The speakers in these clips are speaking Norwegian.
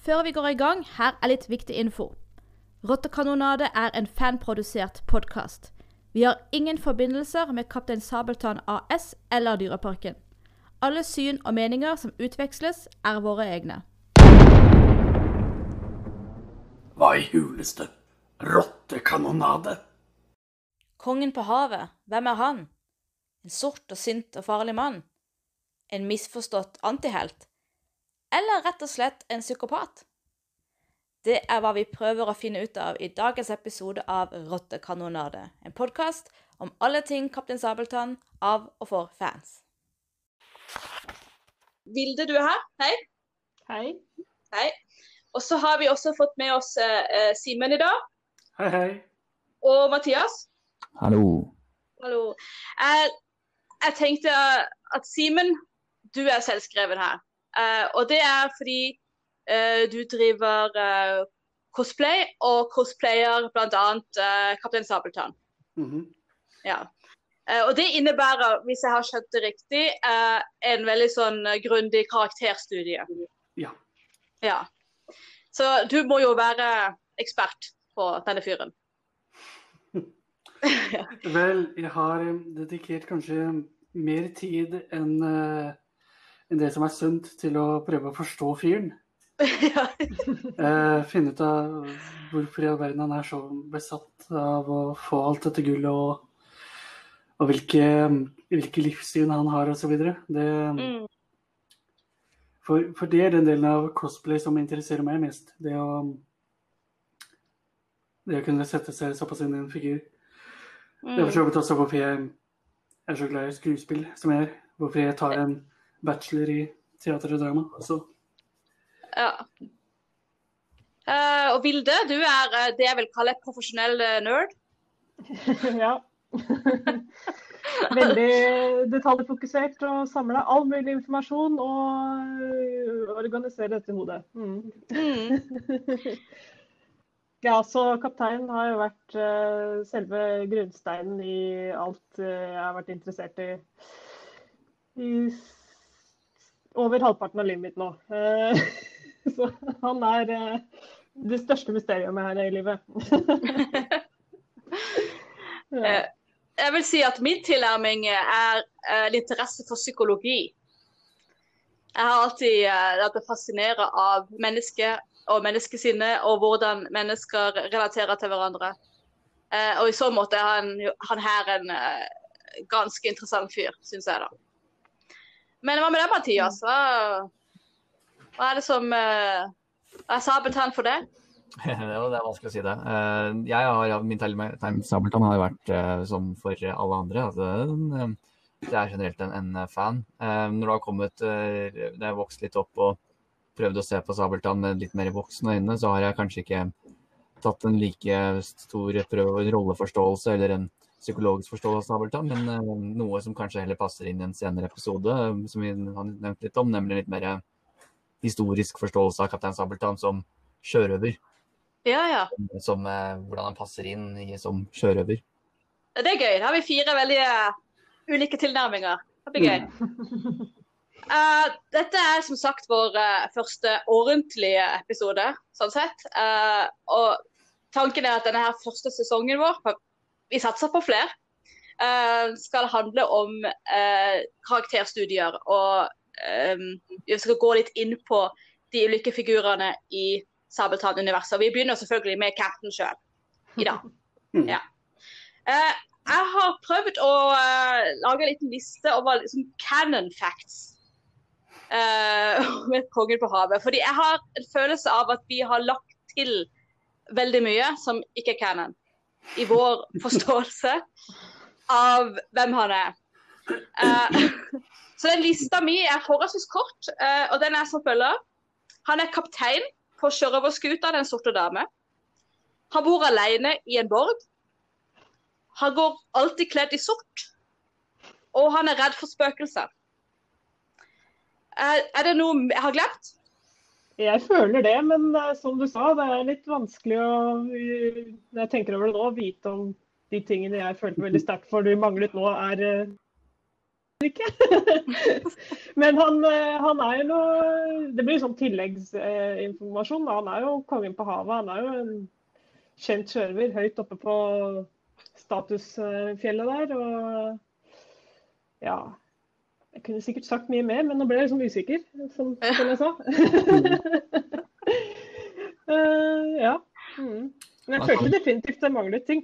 Før vi går i gang, her er litt viktig info. Rottekanonade er en fanprodusert podkast. Vi har ingen forbindelser med Kaptein Sabeltann AS eller Dyreparken. Alle syn og meninger som utveksles, er våre egne. Hva i huleste? Rottekanonade? Kongen på havet, hvem er han? En sort og sint og farlig mann? En misforstått antihelt? Eller rett og slett en psykopat? Det er hva vi prøver å finne ut av i dagens episode av Rottekanonade, en podkast om alle ting Kaptein Sabeltann av og for fans. Vilde, du er her. Hei. Hei. Hei. Og så har vi også fått med oss eh, Simen i dag. Hei, hei. Og Mathias. Hallo. Hallo. Jeg, jeg tenkte at Simen, du er selvskreven her. Eh, og det er fordi eh, du driver eh, cosplay, og cosplayer bl.a. Uh, Kaptein Sabeltann. Mhm. Ja. Eh, og det innebærer, hvis jeg har skjønt det riktig, en veldig sånn grundig karakterstudie. Ja. Ja. Så du må jo være ekspert på denne fyren. Vel, jeg har dedikert kanskje mer tid enn enn det som er sunt til å prøve å forstå fyren. ja. Eh, finne ut av hvorfor i all verden han er så besatt av å få alt dette gullet, og, og hvilke, hvilke livssyn han har osv. Mm. for, for det er den delen av cosplay som interesserer meg mest. Det å, det å kunne sette seg såpass inn i en figur. Det er for så vidt også hvorfor jeg er så glad i skuespill som jeg er. Hvorfor jeg tar en bachelor i teater og drama. Så Ja. Uh, og Vilde, du er uh, det jeg vil kalle et profesjonell uh, nerd. ja. Veldig detaljfokusert og samla all mulig informasjon og organisere dette i hodet. Mm. Mm. Ja, så kaptein har jo vært selve grunnsteinen i alt jeg har vært interessert i i over halvparten av livet mitt nå. Eh, så han er øh, det største mysteriet her i livet. ja. Eh, Jeg vil si at min tilnærming er eh, en interesse for psykologi. Jeg har alltid eh, latt meg fascinere av mennesket og menneskesinnet og hvordan mennesker relaterer til hverandre. Eh, og i så måte er han, han her en eh, ganske interessant fyr, syns jeg da. Men hva med deg, Mathias? Hva, hva er det som eh, er Sabeltann for det det er vanskelig å si det. Eh, Jeg har, min time Sabeltann har vært eh, som for alle andre. Altså, en, jeg er generelt en, en fan. Når du har kommet eh, jeg vokste litt opp og prøvde å se på Sabeltann med litt mer voksne øyne, så har jeg kanskje ikke tatt en like stor prøve, rolleforståelse eller en psykologisk forståelse av Sabeltann, men eh, noe som kanskje heller passer inn i en senere episode, eh, som vi har nevnt litt om, nemlig litt mer eh, historisk forståelse av Kaptein Sabeltann som sjørøver Ja, ja. som, hvordan han passer inn i, som sjørøver. Det er gøy. Da har vi fire veldig ulike tilnærminger. Det blir gøy. Eh, dette er som sagt vår uh, første ordentlige episode, sånn sett. Uh, og tanken er at denne her første sesongen vår, vi satser på flere, Uh, skal handle om uh, karakterstudier. Og um, vi skal gå litt inn på de ulike figurene i Sabeltann-universet. Og Vi begynner selvfølgelig med Captain sjøl i dag. Mm. Ja. Uh, jeg har prøvd å lage en liten liste over liksom, canon facts med Kongen på havet. Fordi jeg har en følelse av at vi har lagt til veldig mye som ikke er canon. I vår forståelse av hvem han er. Uh, så den lista mi er forholdsvis kort, uh, og den er som følger. Han er kaptein på sjørøverskuta Den sorte dame. Han bor alene i en borg. Han går alltid kledd i sort. Og han er redd for spøkelser. Uh, er det noe jeg har glemt? Jeg føler det, men eh, som du sa, det er litt vanskelig å eh, når jeg tenker over det nå, vite om de tingene jeg følte veldig sterkt for du manglet nå, er, eh, ikke. Men han, han er jo noe Det blir sånn tilleggsinformasjon. Han er jo kongen på havet. Han er jo en kjent sjørøver høyt oppe på statusfjellet der. Og ja Jeg kunne sikkert sagt mye mer, men nå ble jeg liksom usikker, som, som jeg sa. uh, ja. Mm. Men jeg følte definitivt det manglet ting.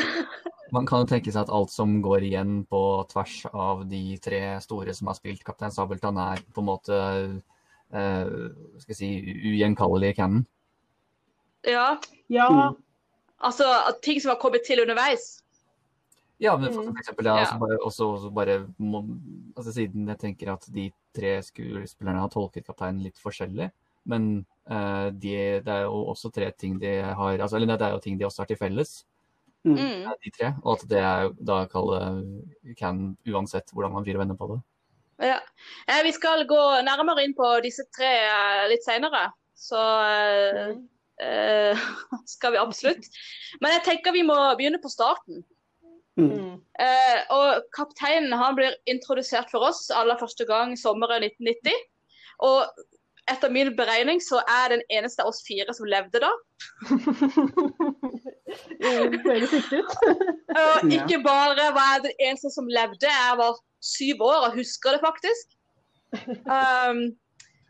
Man kan jo tenke seg at alt som går igjen på tvers av de tre store som har spilt Kaptein Sabeltann, er på en måte uh, skal jeg si, ugjenkallelige canon. Ja, Ja, Mm. altså ting som har kommet til underveis. Ja, men for Mm. eksempel, det Ja. også bare, også, også bare må, altså Siden jeg tenker at de tre skuespillerne har tolket kapteinen litt forskjellig, men uh, de, det er jo også tre ting de har altså, Eller det er jo ting de også har til felles, Mm. Mm. eh, de tre. Og at det er da kalle can uansett hvordan man vrir og vender på det. Ja. Eh, vi skal gå nærmere inn på disse tre eh, litt senere. Så eh, Mm. eh, skal vi absolutt. Men jeg tenker vi må begynne på starten. Mm. Mm. Eh, og kapteinen han blir introdusert for oss aller første gang sommeren 1990. Og etter min beregning så er den eneste av oss fire som levde da. Det høres riktig ut. Og ikke bare var jeg den eneste som levde, jeg var syv år og husker det faktisk. Um,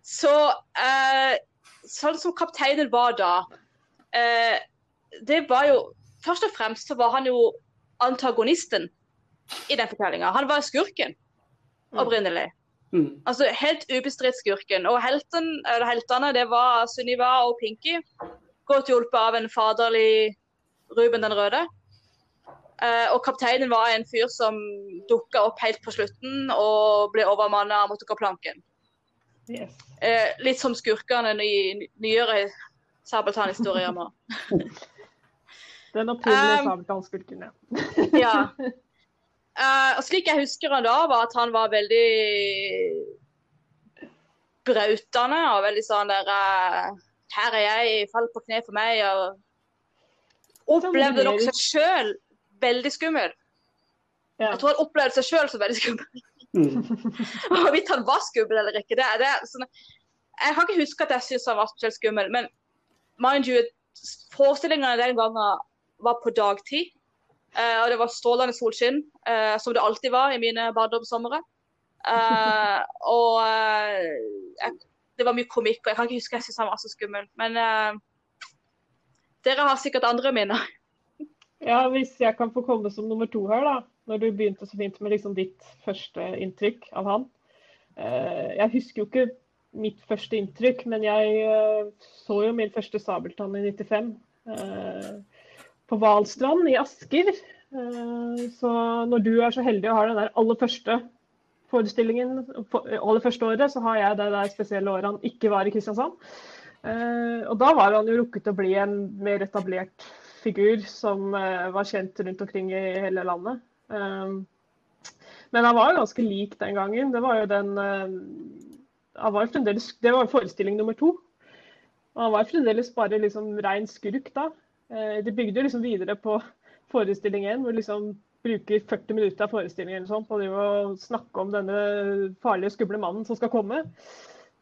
så eh, sånn som kapteinen var da eh, Det var jo Først og fremst så var han jo antagonisten i den fortellinga. Han var skurken opprinnelig. Mm. Altså helt ubestridt skurken. Og helten, eller heltene det var Sunniva og Pinky. Godt hjulpet av en faderlig Ruben den røde. Uh, og kapteinen var en fyr som dukka opp helt på slutten og ble overmanna av motorkaplanken. Yes. Uh, litt som skurkene i nyere Sabeltann-historier nå. Den opprinnelige Um, sabeltannskulken, ja. Ja. Eh, og slik jeg husker han da, var at han var veldig brautende og veldig sånn der uh, Her er jeg, fall på kne for meg. Og opplevde nok seg sjøl veldig skummel. ja. Jeg tror han opplevde seg sjøl som veldig skummel. Mm. Hvorvidt han var skummel eller ikke, det, er- det er sånn Jeg kan ikke huske at jeg syntes han var spesielt skummel, men mind you, forestillingene den gangen var på dagtid. eh, og det var strålende solskinn, eh, som det alltid var i mine barndomssomre. Eh, og jeg, det var mye komikk, og jeg kan ikke huske jeg syntes han var så skummel. Men dere har sikkert andre minner. Ja, hvis jeg kan få komme som nummer to her, da. Når du begynte så fint med liksom ditt første inntrykk av han. Jeg husker jo ikke mitt første inntrykk, men jeg så jo min første Sabeltann i 95. på Hvalstrand i Asker. Eh, så når du er så heldig å ha den der aller første forestillingen aller første året, så har jeg det der spesielle året han ikke var i Kristiansand. Eh, og da var han jo rukket å bli en mer etablert figur som eh, var kjent rundt omkring i hele landet. Men han var jo ganske lik den gangen. Det var jo den han var fremdeles, Det var forestilling nummer to. Og han var fremdeles bare liksom rein skurk da. Eh, de bygde jo liksom videre på forestillingen, hvor liksom bruker 40 minutter av forestillingen sånn, på å snakke om denne farlige, skumle mannen som skal komme.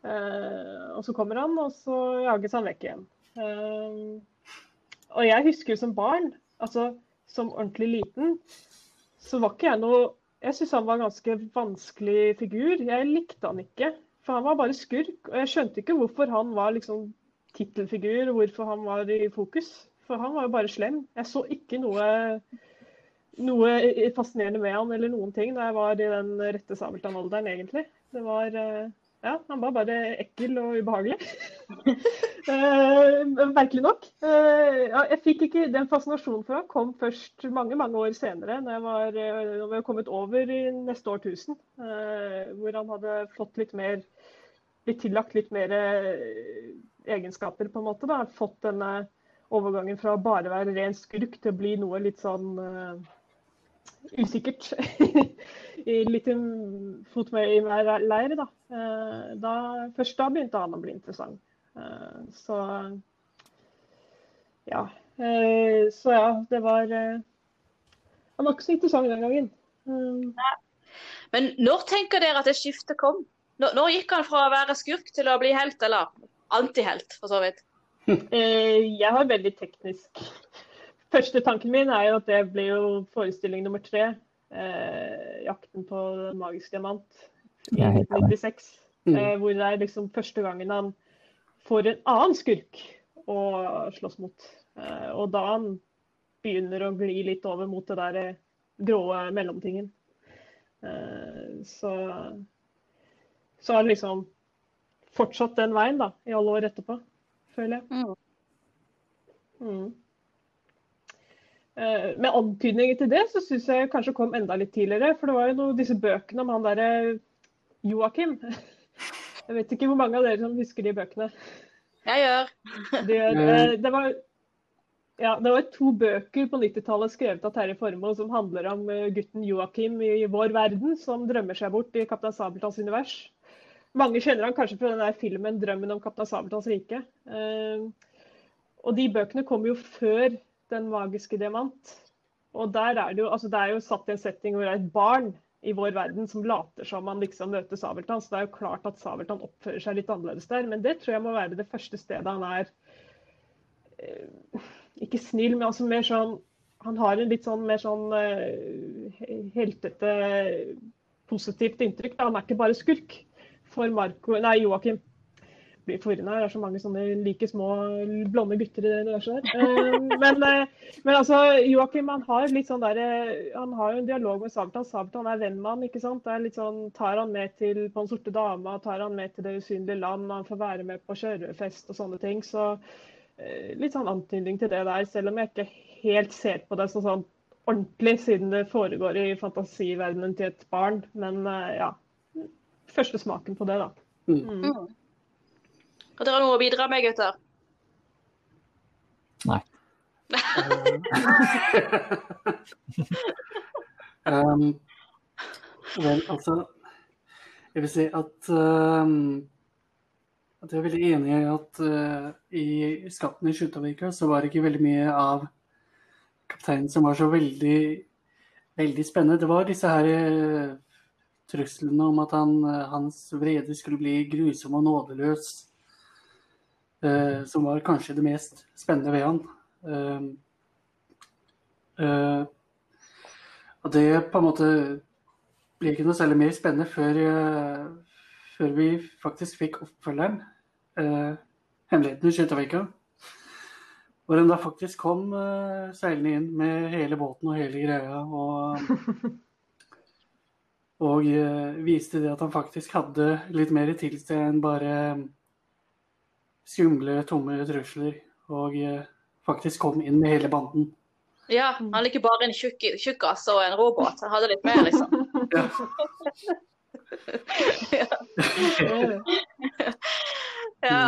Eh, og så kommer han, og så jages han vekk igjen. Eh, og jeg husker jo som barn, altså som ordentlig liten, så var ikke jeg noe Jeg syns han var en ganske vanskelig figur. Jeg likte han ikke. For han var bare skurk. Og jeg skjønte ikke hvorfor han var liksom tittelfigur, og hvorfor han var i fokus. For han var jo bare slem. Jeg så ikke noe, noe fascinerende med han eller noen ting da jeg var i den rette Sabeltann-alderen, egentlig. Det var eh, Ja, han var bare ekkel og ubehagelig. Eh, Merkelig nok. Eh, jeg fikk ikke Den fascinasjonen for han kom først mange mange år senere, når, jeg var, når var kommet over i neste årtusen. Hvor han hadde fått litt mer Blitt tillagt litt mer egenskaper, på en måte. da, Fått denne overgangen fra å bare være ren skurk til å bli noe litt sånn uh, usikkert. Litt i fot i hver leir, da. Uh, da. Først da begynte han å bli interessant. Uh, så ja. Så ja, det var Han var ikke så interessant den gangen. Men når tenker dere at det skiftet kom? Når, når gikk han fra å være skurk til å bli helt, eller antihelt, for så vidt? Eh, jeg har veldig teknisk Første tanken min er jo at det blir jo forestilling nummer tre. Eh, 'Jakten på den magiske diamant' i Jeg er helt enig. 1996. Mm. Eh, hvor det er liksom første gangen han får en annen skurk å slåss mot. Eh, og da han begynner å gli litt over mot det der eh, grå mellomtingen. Eh, så så har det liksom fortsatt den veien da, i alle år etterpå, føler jeg. Mm. Mm. Eh, Med antydninger til det så syns jeg kanskje kom enda litt tidligere. For det var jo noe, disse bøkene om han derre Joakim. Jeg vet ikke hvor mange av dere som husker de bøkene. Jeg gjør. Det, eh, det, var, ja, det var to bøker på 90-tallet skrevet av Terje Formoe som handler om eh, gutten Joakim i vår verden, som drømmer seg bort i Kaptein Sabeltanns univers. Mange kjenner han kanskje fra den der filmen 'Drømmen om Kaptein Sabeltanns rike'. Eh, og de bøkene kom jo før 'Den magiske diamant'. Og der er det jo, altså det er jo satt i en setting hvor det er et barn i vår verden som later som han liksom møter Sabeltann. Så det er jo klart at Sabeltann oppfører seg litt annerledes der. Men det tror jeg må være det første stedet han er eh, ikke snill, men altså mer sånn Han har en litt sånn mer sånn eh, heltete, positivt inntrykk. Han er ikke bare skurk for Marco, nei, Joakim. Blir forvirrende her. Det er så mange sånne like små blonde gutter i det universet der. Eh, men, eh, men altså, Joakim han har litt sånn der, eh, han har jo en dialog med Sabeltann. Sabeltann er venn med han, ikke sant. Det er litt sånn, Tar han med til på Den sorte dama, tar han med til Det usynlige land, han får være med på sjørøverfest og sånne ting. Så litt sånn antydning til det der, selv om jeg ikke helt ser på det som sånn ordentlig, siden det foregår i fantasiverdenen til et barn. Men ja, første smaken på det, da. Mm. Mm. Har dere noe å bidra med, gutter? um, vel, altså Jeg vil si at um, at jeg er veldig enig i at uh, i 'Skatten i Skjutavika' så var det ikke veldig mye av kapteinen som var så veldig, veldig spennende. Det var disse her uh, truslene om at han, uh, hans vrede skulle bli grusom og nådeløs, eh, som var kanskje det mest spennende ved han. Eh, eh, og det på en måte ble ikke noe særlig mer spennende før, uh, før vi faktisk fikk oppfølgeren, uh, 'Hemmeligheten i Skjøtavika'. Hvor han da faktisk kom seilende inn med hele båten og hele greia. Og, og uh, viste det at han faktisk hadde litt mer til seg enn bare skumle, tomme trusler. Og uh, faktisk kom inn med hele banden. Ja, han er ikke bare en tjukk- tjukkas og en robåt. Han hadde litt mer, liksom. Ja. Ja,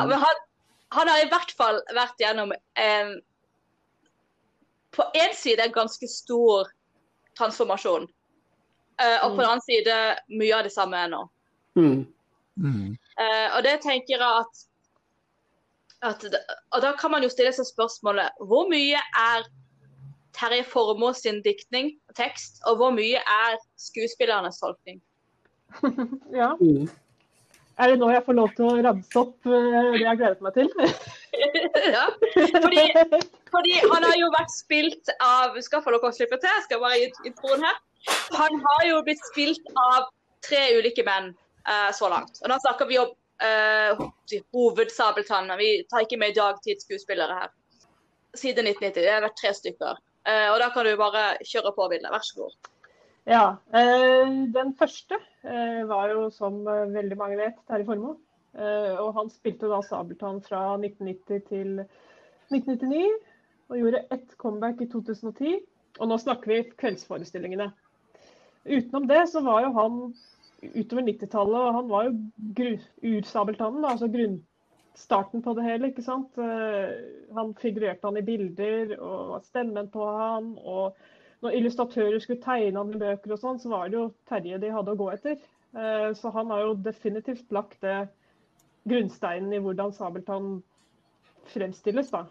Mm. men han, han har i hvert fall vært gjennom en På én side en ganske stor transformasjon. Eh, og på den annen side mye av det samme ennå. Mm. Mm. Uh, og det tenker jeg at, at Og da kan man jo stille seg spørsmålet hvor mye er Terje Formoe sin diktning og tekst, og hvor mye er skuespillernes tolkning? Ja. Mm. Er det nå jeg får lov til å ramse opp eh, det jeg gledet meg til? ja. Fordi, fordi han har jo vært spilt av skal få lov til å slippe til, jeg skal bare gi introen her. Han har jo blitt spilt av tre ulike menn uh, så langt. Og da snakker vi om uh, hovedsabeltann. Vi tar ikke med dagtidsskuespillere her. Siden 1990. Det har vært tre stykker. Uh, og da kan du bare kjøre på, Ville. Vær så god. Ja. Uh, den første eh, var jo, som eh, veldig mange vet, Terje Formoe. Eh, og han spilte da Sabeltann fra 1990 til 1999. Og gjorde ett comeback i 2010. Og nå snakker vi kveldsforestillingene. Utenom det så var jo han utover 90-tallet, og han var jo ursabeltannen, altså grunnstarten på det hele. ikke sant? Eh, Han figurerte han i bilder, og stemmen på han. og når illustratører skulle tegne han i bøker og sånn, så var det jo Terje de hadde å gå etter. Eh, Så han har jo definitivt lagt det grunnsteinen i hvordan Sabeltann fremstilles, da.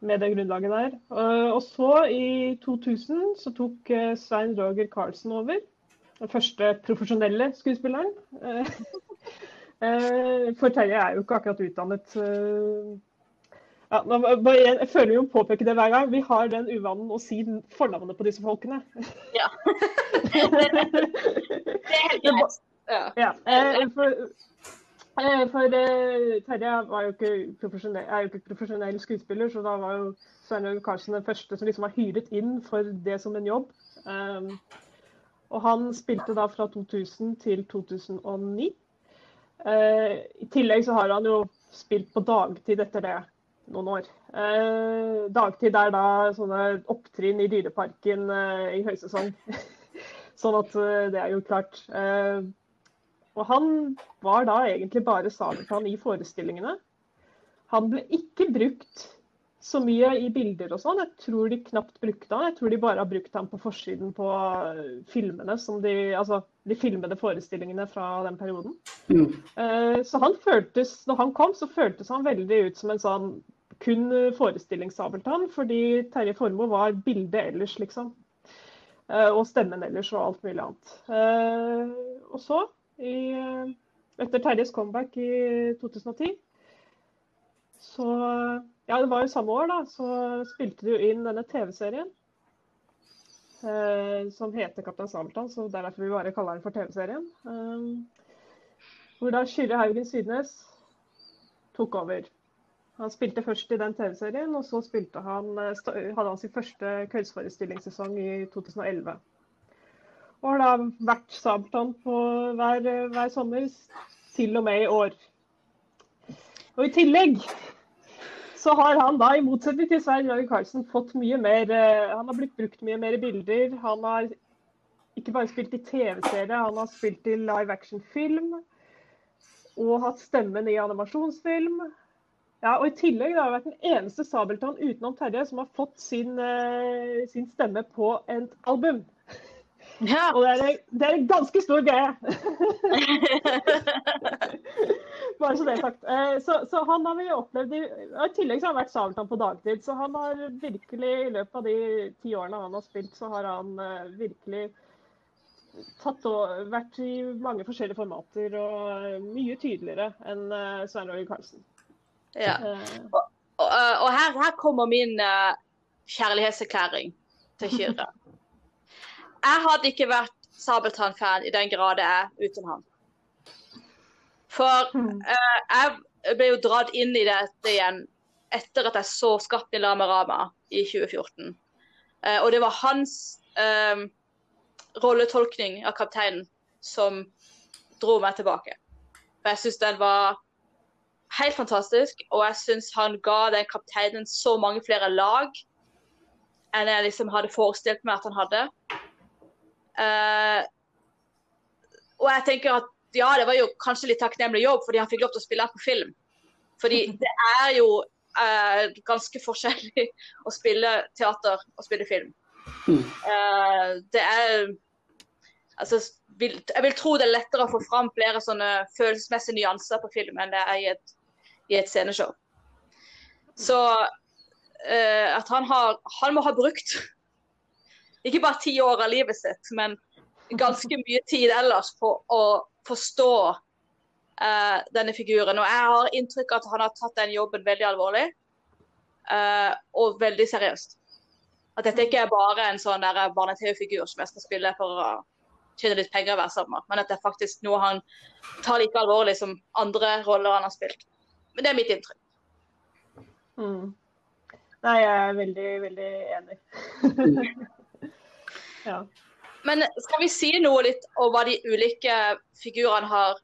Med det grunnlaget der. Eh, Og så, i 2000, så tok eh, Svein Roger Karlsen over den første profesjonelle skuespilleren. Eh, for Terje er jo ikke akkurat utdannet ja, Jeg føler jo påpeke det hver gang. Vi har den uvanen å si fornavnet på disse folkene. Ja. det, det er helt greit. Ja. ja. For, for Terje var jo ikke er jo ikke profesjonell skuespiller, så da var jo Svein Karlsen den første som liksom var hyret inn for det som en jobb. Um, og han spilte da fra 2000 til 2009. Uh, I tillegg så har han jo spilt på dagtid etter det noen år. Uh, dagtid er da sånne opptrinn i Dyreparken uh, i høysesong. sånn at eh, det er jo klart. Eh, og han var da egentlig bare Sabeltann i forestillingene. Han ble ikke brukt så mye i bilder og sånn. Jeg tror de knapt brukte han. Jeg tror de bare har brukt han på forsiden på eh, filmene, som de, altså de filmede forestillingene fra den perioden. Mm. Uh, så han føltes, når han kom, så føltes han veldig ut som en sånn kun forestillingssabeltann, fordi Terje Formoe var bildet ellers, liksom. Uh, og stemmen ellers og alt mulig annet. Uh, og så, i, etter Terjes comeback i 2010, så ja, det var jo samme år, da. Så spilte jo inn denne TV-serien. Eh, som heter 'Kaptein Sabeltann', så det er derfor vi bare kaller den for TV-serien. Eh, hvor da Kyrre Haugen Sydnes tok over. Han spilte først i den TV-serien, og så han, eh, hadde han sin første kveldsforestillingssesong i 2011. Og har da vært Sabeltann hver, hver sommer til og med i år. Og i tillegg så har han da, i motsetning til Svein Jørgen Karlsen, fått mye mer uh, Han har blitt brukt mye mer i bilder. Han har ikke bare spilt i TV-serie, han har spilt i live action-film. Og hatt stemmen i animasjonsfilm. Ja, og I tillegg det har vært den eneste Sabeltann utenom Terje som har fått sin, uh, sin stemme på et album. Ja. Og det er, det er, en ganske stor greie. Bare så det er sagt. Eh, så, så, han har vi opplevd i, I tillegg så har han vært Sabeltann på dagtid. Så han har virkelig, i løpet av de ti årene han har spilt, så har han uh, virkelig tatt og vært i mange forskjellige formater og uh, mye tydeligere enn Svein Roger Karlsen. Ja. og, og, og her, her, kommer min kjærlighetserklæring til Kyrre. Jeg hadde ikke vært Sabeltann-fan i den grad jeg er uten han. For uh, jeg ble jo dratt inn i dette igjen etter at jeg så 'Skatten i Lama Rama' i 2014. Uh, eh, og det var hans uh, rolletolkning av kapteinen som dro meg tilbake. For jeg syns den var helt fantastisk, og jeg syns han ga den kapteinen så mange flere lag enn jeg liksom hadde forestilt meg at han hadde. Uh, og jeg tenker at ja, det var jo kanskje litt takknemlig jobb fordi han fikk lov til å spille på film. Fordi det er jo uh, ganske forskjellig å spille teater og spille film. Uh, det er Altså, vil, jeg vil tro det er lettere å få fram flere sånne følelsesmessige nyanser på film enn det er i et, i et sceneshow. Så at han har Han må ha brukt ikke bare ti år av livet sitt, men ganske mye tid ellers på å forstå uh, denne figuren. Og jeg har inntrykk av at han har tatt den jobben veldig alvorlig uh, og veldig seriøst. At dette ikke er bare en sånn barne-TV-figur som jeg skal spille for å tjene litt penger hver sommer, men at det er faktisk noe han tar like alvorlig som andre roller han har spilt. Men det er mitt inntrykk. Mm. Nei, jeg er veldig, veldig enig. ja. Men skal vi si noe litt om hva de ulike figurene har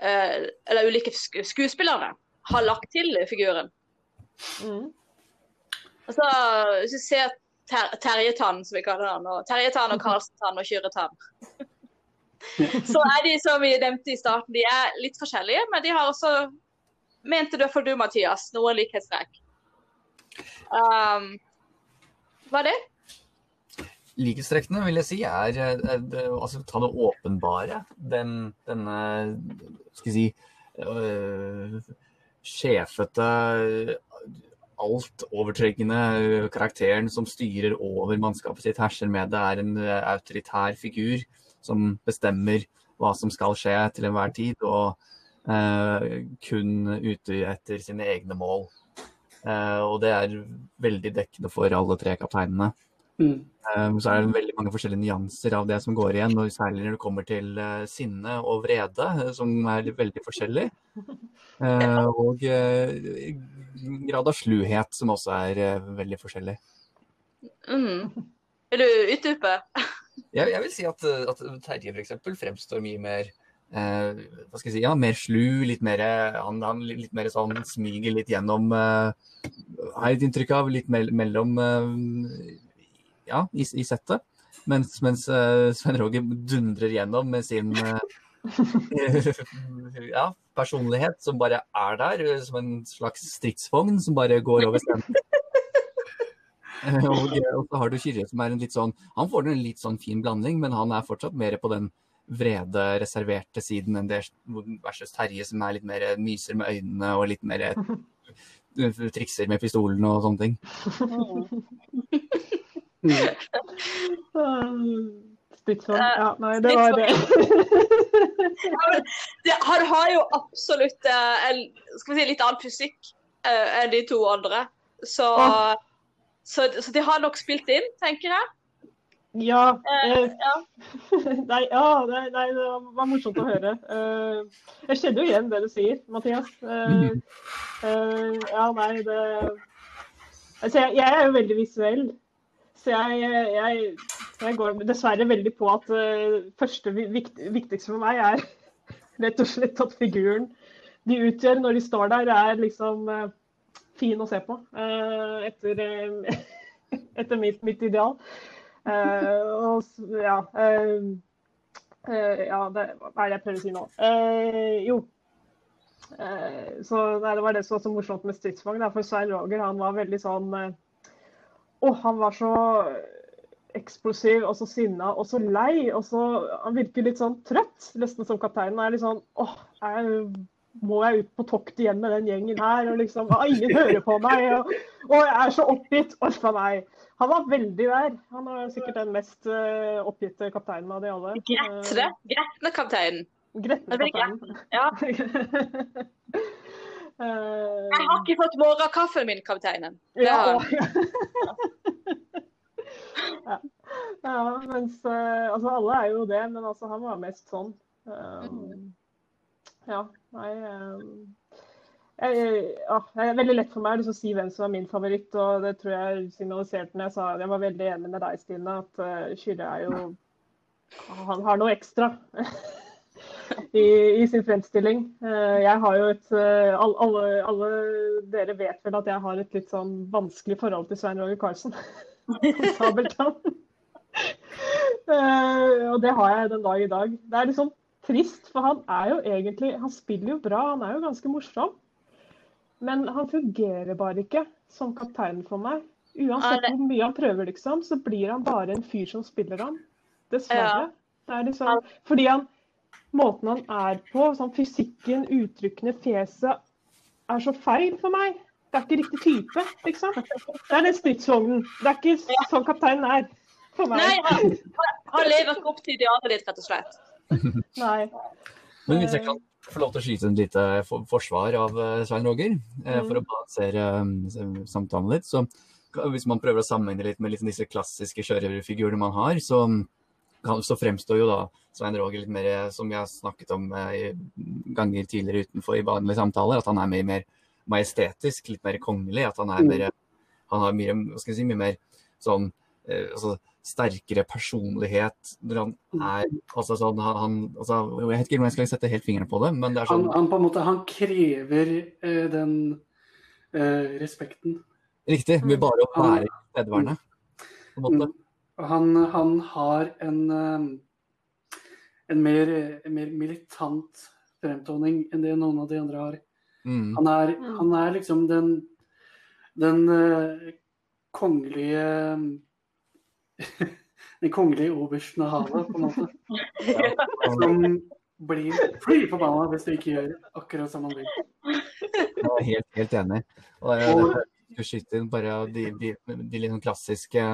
eh, Eller ulike skuespillerne har lagt til figuren? Mm. Altså, hvis vi ser ter Terjetann, som vi kaller han, og Terjetann og Karlsentann og Kyretann så er de som vi nevnte i starten, de er litt forskjellige, men de har også Mente du iallfall du, Mathias, noen likhetstrekk? Um, hva er det? Likhetstrekkene vil jeg si er, er, er altså, ta det åpenbare. Den, denne skal vi si øh, sjefete, altovertrekkende karakteren som styrer over mannskapet sitt, herser med det, er en autoritær figur. som bestemmer hva som skal skje til enhver tid, og øh, kun ute etter sine egne mål. Uh, og det er veldig dekkende for alle tre kapteinene. Mm. Um, så er det veldig mange forskjellige nyanser av det som går igjen, og særlig når det kommer til uh, sinne og vrede, uh, som er veldig forskjellig. Uh, og grad av sluhet, som også er veldig forskjellig. Mm. Vil du utdype? Jeg, jeg, vil si at, at Terje f.eks. fremstår mye mer hva skal jeg si, ja, mer slu, litt mer, han, han, litt mer sånn smyger litt gjennom Har jeg et inntrykk av. Litt me mellom ja, i, i settet. Mens, mens uh, Svein Roger dundrer gjennom med sin uh, ja, personlighet som bare er der, eh, som en slags stridsvogn som bare går over scenen. og, og, så har du Kyrre som er en litt sånn Han får en litt sånn fin blanding, men han er fortsatt mer på den vrede, reserverte siden enn det versus Terje, som er litt mer myser med øynene og litt mer trikser med pistolen og sånne ting. Stridsvogn. Ja, nei, det var det. det han har jo absolutt uh, en skal vi si, litt annen fysikk uh, enn de to andre. Så, ah. så, så, de har nok spilt inn, tenker jeg. Ja. Uh, ja. nei, ja nei, nei, det var morsomt å høre. jeg kjenner jo igjen det du sier, Mathias. ja, nei, det Altså, jeg, jeg er jo veldig visuell. Så jeg, jeg, jeg, går dessverre veldig på at uh, første vikt, viktigste for meg er rett og slett at figuren de utgjør når de står der, er liksom uh, fin å se på. Uh, etter, etter mitt, mitt, ideal. og ja Ja, det, hva er det jeg prøver å si nå? jo. så Det var det som var så morsomt med stridsvogn. For Svein Roger han var veldig sånn og han var så eksplosiv og så sinna og så lei. og så Han virker litt sånn trøtt, nesten som kapteinen. er litt sånn åh, jeg, må jeg ut på tokt igjen med den gjengen her? og liksom, ah, Ingen hører på meg. Og, og jeg er så oppgitt. Uff a meg. Han var veldig der. Han er sikkert den mest uh, oppgitte kapteinen av de alle. Gretne. Gretne kapteinen. Gretne kapteinen. Ja. Uh, jeg har ikke fått morgenkaffen min, kapteinen. Ja, ja. ja, mens uh, Altså, alle er jo det, men altså, han var mest sånn. Um, ja, nei um, jeg, ja, det er veldig lett for meg å si hvem som er min favoritt. og Det tror jeg signaliserte når jeg sa jeg var veldig enig med deg, Stine. At uh, Kyrre er jo Han har noe ekstra. i, i, sin fremstilling. Eh, jeg har jo et eh, alle, alle, dere vet vel at jeg har et litt sånn vanskelig forhold til Svein Roger Karlsen. Eh, og det har jeg den dag i dag. Det er liksom trist, for han er jo egentlig Han spiller jo bra, han er jo ganske morsom. Men han fungerer bare ikke som kaptein for meg. Uansett hvor mye han prøver, liksom, så blir han bare en fyr som spiller han. Dessverre. Det er liksom, fordi han måten han er på, sånn fysikken, uttrykkene, fjeset, er så feil for meg. Det er ikke riktig type, liksom. Det er den stridsvognen. Det er ikke sånn kapteinen er for meg. Nei, han, han lever ikke opp til idealet ditt, rett og slett. Nei. Men hvis jeg kan få lov til å skyte en lite forsvar av eh, Svein Roger, eh, for å mm. balansere eh, samtalen litt, så hvis man prøver å sammenligne litt med disse klassiske kjørerfigurene man har, så så fremstår jo da Svein Roger litt mer, som vi har snakket om eh, ganger tidligere utenfor i vanlige samtaler, at han er mye mer majestetisk, litt mer kongelig. At han er mm. mer Han har mye, hva skal jeg si, mye mer sånn eh, altså, sterkere personlighet når han mm. er altså sånn han, altså, Jeg vet ikke om jeg skal sette helt fingrene på det, men det er sånn Han, han på en måte han krever eh, den eh, respekten. Riktig. Ved bare være tilstedeværende, på en måte. Han, han har en, eh, en, mer, en, mer, militant fremtoning enn det noen av de andre har. Mm. Han, er, mm. han, er, liksom den, den uh, kongelige Den kongelige obersten av havet, på en måte. Som blir fly forbanna hvis du ikke gjør akkurat som han vil. Jeg er helt, helt enig. Og, og, og, bare de, de, de, de liksom klassiske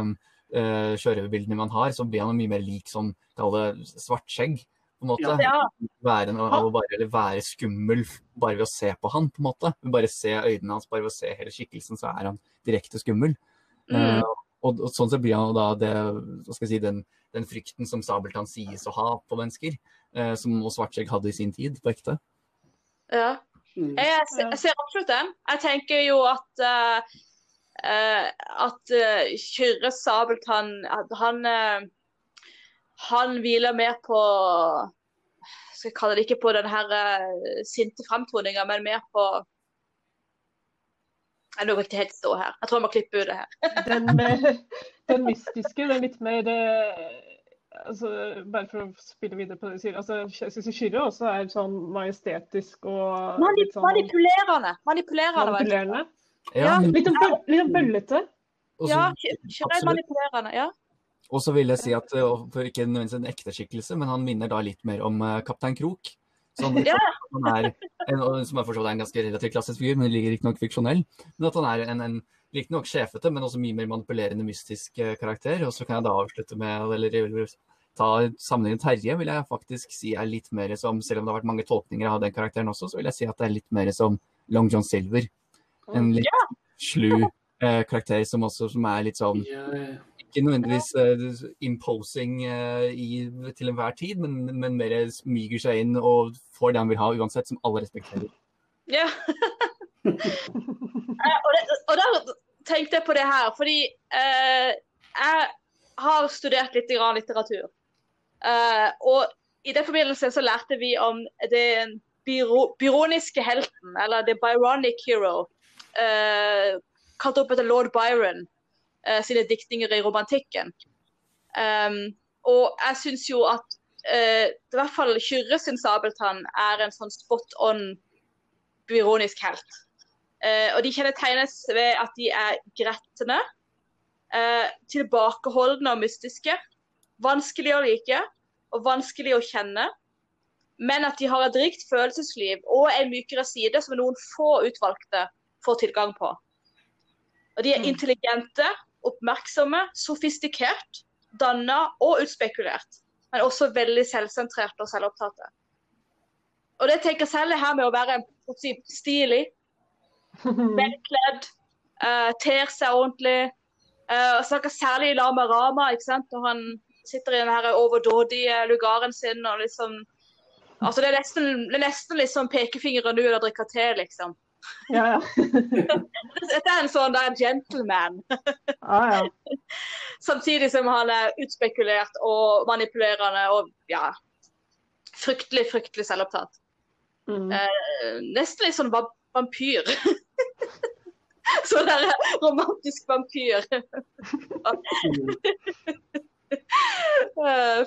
uh, sjørøverbildene man har, så blir han mye mer lik det svartskjegg. på en måte. Ja. Være, en, bare, eller være skummel bare ved å se på han, på en måte. Bare se øynene hans, bare ved å se hele skikkelsen, så er han direkte skummel. Mm. Uh, og, og sånn så blir han da det, hva skal jeg si, den, den frykten som Sabeltann sies å ha på mennesker, uh, som også Svartskjegg hadde i sin tid, på ekte. Ja. Mm. Jeg, jeg ser absolutt den. Jeg tenker jo at eh, eh, at eh, Kyrre Sabeltann at han eh, han hviler mer på skal jeg kalle det ikke på den her eh, sinte framtoninga, men mer på Jeg nå ikke helt stå her. Jeg tror jeg må klippe ut det her. Den, med, den mystiske, den litt mer eh, altså, Bare for å spille videre på det du sier. altså, Jeg syns Kyrre også er sånn majestetisk og Manip, sånn manipulerende. Manipulerende. manipulerende. Ja, Litt, bøl, litt bøllete. Også, Ja, Kyrre er manipulerende. Ja. Og så vil jeg si at, for ikke nødvendigvis en ekte skikkelse, men han minner da litt mer om uh, Kaptein Krok. Som, Ja. han er, en, som er en ganske relativt klassisk figur, men ligger riktignok fiksjonell. Men at han er en, en riktignok sjefete, men også mye mer manipulerende, mystisk uh, karakter. Og så kan jeg da avslutte med, eller jeg vil ta sammenlignet Terje, vil jeg faktisk si er litt mer som, selv om det har vært mange tolkninger av den karakteren også, så vil jeg si at det er litt mer som Long John Silver. En litt slu eh, karakter som også som er litt sånn Ja, ja. ikke nødvendigvis eh, imposing eh, i, til enhver tid, men, men mer smyger seg inn og får det han vil ha uansett, som alle respekterer. Ja. Eh, og, det, og da tenkte jeg på det her, fordi eh, jeg har studert litt grann litteratur. Eh, og i den forbindelse så lærte vi om den byro, byroniske helten, eller the byronic hero, eh, kalt opp etter lord Byron eh, sine diktninger i romantikken. Um, og jeg syns jo at eh, i hvert fall Kyrre sin sabeltann er en sånn spot on byronisk helt. Eh, og de kjennetegnes ved at de er gretne, eh, tilbakeholdne og mystiske, vanskelig å like og vanskelig å kjenne, men at de har et rikt følelsesliv og en mykere side som noen få utvalgte får tilgang på. Og de er Mm. intelligente, oppmerksomme, sofistikert, danna og utspekulert, men også veldig selvsentrerte og selvopptatte. Og det tenker selv er her med å være si, stilig, velkledd, uh, ter seg ordentlig. Uh, snakker særlig i Lama Rama, ikke sant? når han sitter i den her overdådige lugaren sin. og liksom Altså, Det er nesten, det er nesten liksom pekefingeren ut og drikke te, liksom. Ja, ja. Dette er en sånn der gentleman. Ah, ja. Samtidig som han er utspekulert og manipulerende og ja, fryktelig, fryktelig selvopptatt. Mm. Eh, nesten litt sånn vampyr. sånn der romantisk vampyr eh,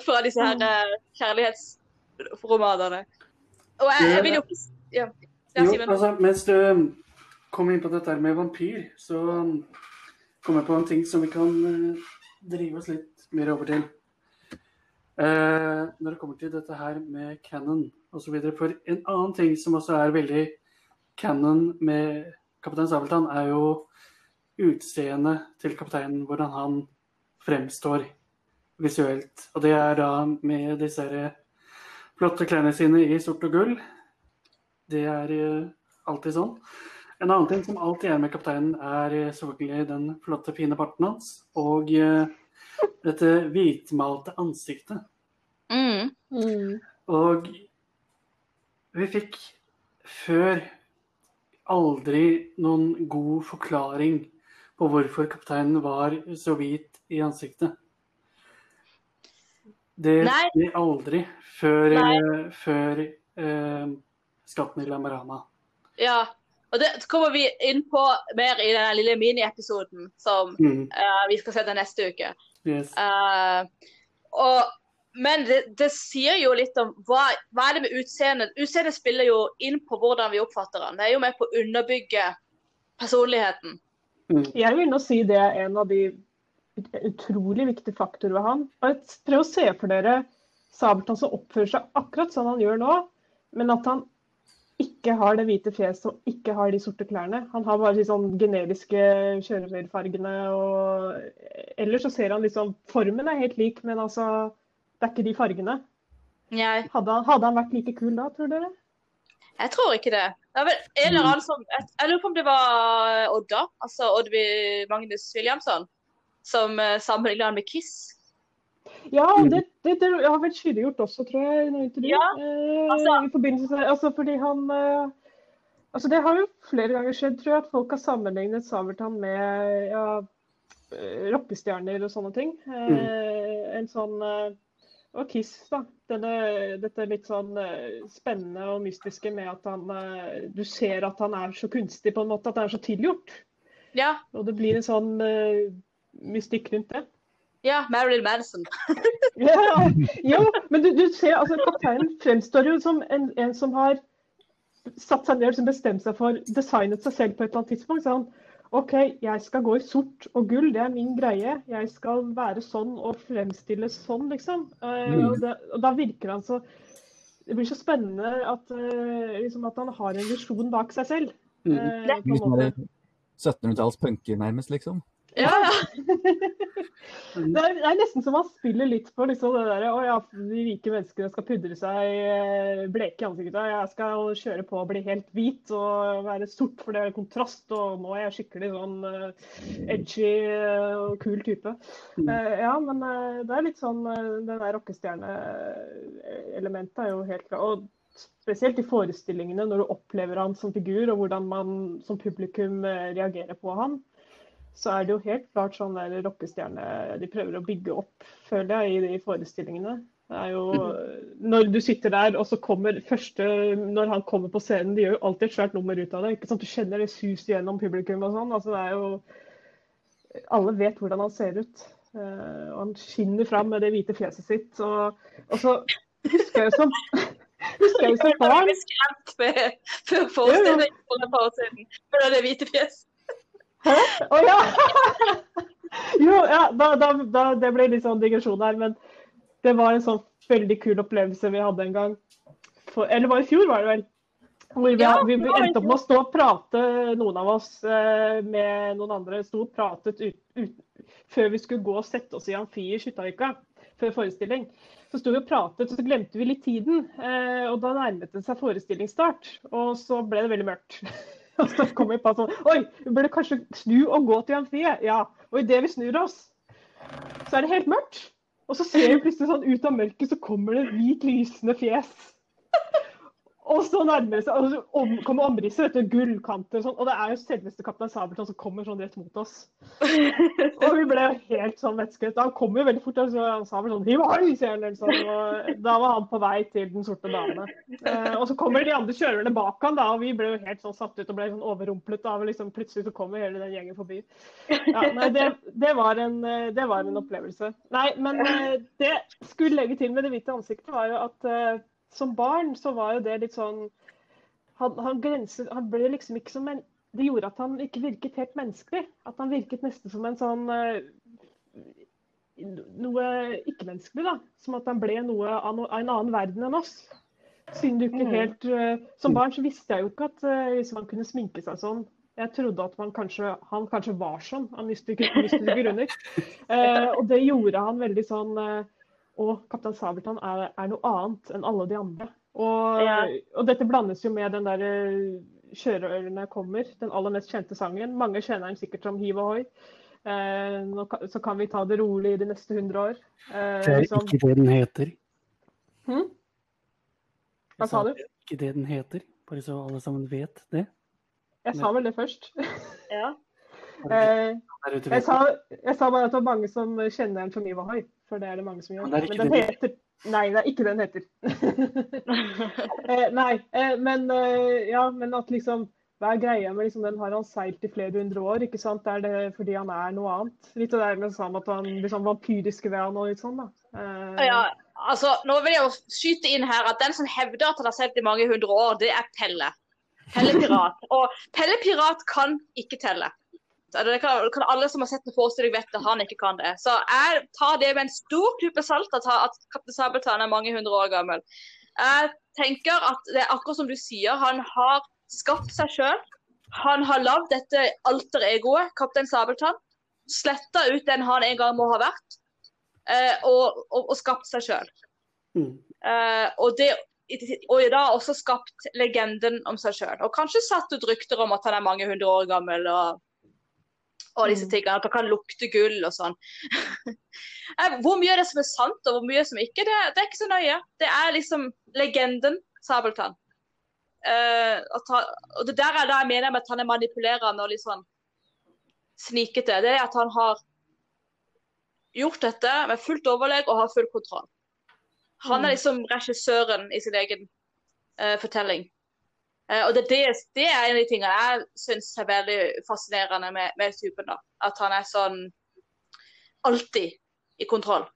fra disse her eh, kjærlighetsromanene. Og jeg, jeg vil jo ja Jo, altså, mens du kom inn på dette med vampyr, så kom jeg på en ting som vi kan eh, drive oss litt mer over til. Eh, når det kommer til dette her med canon osv. For en annen ting som også er veldig canon med Kaptein Sabeltann, er jo utseendet til kapteinen, hvordan han fremstår visuelt. Og det er da med disse flotte klærne sine i sort og gull. Det er eh, alltid sånn. En annen ting som alltid er med kapteinen, er eh, selvfølgelig den flotte, fine parten hans. Og eh, dette hvitmalte ansiktet. Mm. Mm. Og vi fikk før aldri noen god forklaring på hvorfor kapteinen var så hvit i ansiktet. Det vi aldri før, før eh, Skatten i Lamarama. Ja. Og det kommer vi inn på mer i den lille miniepisoden som Mm, uh, vi skal se til neste uke. yes. Uh, og, men det, det sier jo litt om hva, hva er det med utseendet. Utseendet spiller jo inn på hvordan vi oppfatter han. Det er jo med på å underbygge personligheten. Jeg vil nå si det er en av de utrolig viktige faktorer ved han. Og jeg å se for dere Sabeltann som oppfører seg akkurat sånn han gjør nå, men at han ikke har det hvite fjeset og ikke har de sorte klærne. Han har bare de sånn generiske kjøretøyfargene og Ellers så ser han liksom Formen er helt lik, men altså Det er ikke de fargene. Hadde han, hadde han vært like kul da, tror dere? jeg tror ikke det. Det vel eller annen som Jeg, jeg lurer på om det var Odda, altså Oddby Magnus Williamson, som uh, sammenligna han med Kiss. Ja, det, det, det har vel Skydde gjort også, tror jeg. i. Ja, eh, altså- I forbindelse altså fordi han eh, Altså Det har jo flere ganger skjedd, tror jeg, at folk har sammenlignet Sabeltann med ja, eh, rockestjerner og sånne ting. Mm. En sånn Og Kiss, da. Denne, dette litt sånn spennende og mystiske med at han Du ser at han er så kunstig, på en måte. At det er så tilgjort. Ja, Og det blir en sånn mystikk rundt det. Ja Marilyn Manson. Ja, jo, men du, du ser, altså kapteinen fremstår jo som en, en som har satt seg ned og bestemt seg for designet seg selv på et eller annet tidspunkt. Så han OK, jeg skal gå i sort og gull, det er min greie. Jeg skal være sånn og fremstilles sånn, liksom. Eh, Mm. og, det, og da virker han så Det blir så spennende at, uh, liksom at han har en visjon bak seg selv. Mm. eh, på en Litt mer måte. 1700-talls punker, nærmest, liksom. Ja, ja. Det er, det er nesten som man spiller litt på liksom det der, å ja, de rike menneskene skal pudre seg eh, bleke i ansiktet. Jeg skal kjøre på og bli helt hvit og være sort, for det er kontrast. Og nå er jeg skikkelig sånn eh, edgy eh, og kul type. Mm. Ja, men det er litt sånn Det der rockestjerneelementet er jo helt klart. Og spesielt i forestillingene, når du opplever han som figur, og hvordan man som publikum reagerer på han så er det jo helt klart sånn der rockestjerne de prøver å bygge opp, føler jeg, i de forestillingene. Det er jo Når du sitter der, og så kommer første Når han kommer på scenen, de gjør jo alltid et svært nummer ut av det. ikke sant? Du kjenner det sus gjennom publikum og sånn. altså det er jo Alle vet hvordan han ser ut. Eh, og han skinner fram med det hvite fjeset sitt. Og, og så husker jeg som husker jeg som Jeg ble barn før forestillingen for et par år siden. Det hvite fjes. Å ja! jo, ja, da, da, da, det ble litt sånn digresjon her, men det var en sånn veldig kul opplevelse vi hadde en gang. For, eller var i fjor, var det vel? Hvor vi, Ja, vi, vi endte opp med å stå og prate, noen av oss eh, med noen andre. Sto og pratet ut, ut, før vi skulle gå og sette oss i amfi i Skyttavika Før forestilling. Så sto vi og pratet, og så glemte vi litt tiden. Eh, og da nærmet det seg forestillingsstart. Og så ble det veldig mørkt. Og så kommer på sånn Oi, vi burde kanskje snu og gå til amfiet. Ja. Og idet vi snur oss, så er det helt mørkt. Og så ser vi plutselig sånn ut av mørket, så kommer det et hvit, lysende fjes. Og så nærmer seg, og så om, kommer omrisset, vet du, gullkanter og sånn. Og det er jo selveste kaptein Sabeltann som kommer sånn rett mot oss. Og vi ble helt sånn vettskremt. Han kom jo veldig fort, og så han sa vel sånn Hiv hoi, sier han. sånn, Og da var han på vei til Den sorte dame. Eh, og så kommer de andre kjørerne bak han da, og vi ble jo helt sånn satt ut og ble sånn overrumplet av liksom, Plutselig så kommer hele den gjengen forbi. Ja, nei, det, det, var en, eh, det var en opplevelse. Nei, men eh, det skulle legge til med det hvite ansiktet, var jo at eh, som barn så var jo det litt sånn Han, han, grenset, han ble liksom ikke som en Det gjorde at han ikke virket helt menneskelig. At han virket nesten som en sånn eh, Noe ikke-menneskelig, da. Som at han ble noe av en annen verden enn oss. Siden du ikke Mm. helt eh, Som barn så visste jeg jo ikke at eh, liksom, han kunne sminke seg sånn. Jeg trodde at kanskje, han kanskje var sånn av mystiske grunner. Eh, og det gjorde han veldig sånn eh, Og Kaptein Sabeltann er, er noe annet enn alle de andre. Og, Ja. og dette blandes jo med den der eh, 'Sjørøverne kommer', den aller mest kjente sangen. Mange kjenner den sikkert som 'Hiv ohoi'. Eh, nå så kan vi ta det rolig i de neste 100 år. Eh, Det er som- ikke det den heter. Hm? Hva sa du? det er Ikke det den heter, bare så alle sammen vet det. Jeg sa vel det først. Ja. Eh, jeg, sa, jeg sa bare at det var mange som kjenner den som Iva for det er det mange som gjør. Men det er ikke den det. heter Nei, det er ikke det den heter. eh, nei, eh, men eh, ja, men at liksom hva er greia med liksom, den har han seilt i flere hundre år, ikke sant? Er det fordi han er noe annet? Litt av det der med sånn at han liksom vampyriske ved han og litt sånn, da. Eh, Ja, altså, nå vil jeg jo skyte inn her at den som hevder at han har seilt i mange hundre år, det er Pelle. Pelle Pirat. Og Pelle Pirat kan ikke telle. Det kan, kan alle som har sett en forestilling vet at han ikke kan det. Så jeg tar det med en stor klype salt at, at Kaptein Sabeltann er mange hundre år gammel. Jeg tenker at det er akkurat som du sier, han har skapt seg sjøl. Han har lagd dette alter egoet, Kaptein Sabeltann. Sletta ut den han en gang må ha vært, eh, og, og, og skapt seg sjøl. Mm. Eh, og, det, og da også skapt legenden om seg sjøl. Og kanskje satt ut rykter om at han er mange hundre år gammel. og og disse Mm. tingene, At han kan lukte gull og sånn. Eh, hvor mye er det som er sant, og hvor mye som ikke, det, det er ikke så nøye. Det er liksom legenden Sabeltann. Uh, at han, og det der er da jeg mener med at han er manipulerende og litt sånn snikete. Det er at han har gjort dette med fullt overlegg og har full kontroll. Han er Mm. liksom regissøren i sin egen uh, fortelling. Eh, og det, det, det er en av de tingene jeg syns er veldig fascinerende med, med typen. da. At han er sånn alltid i kontroll.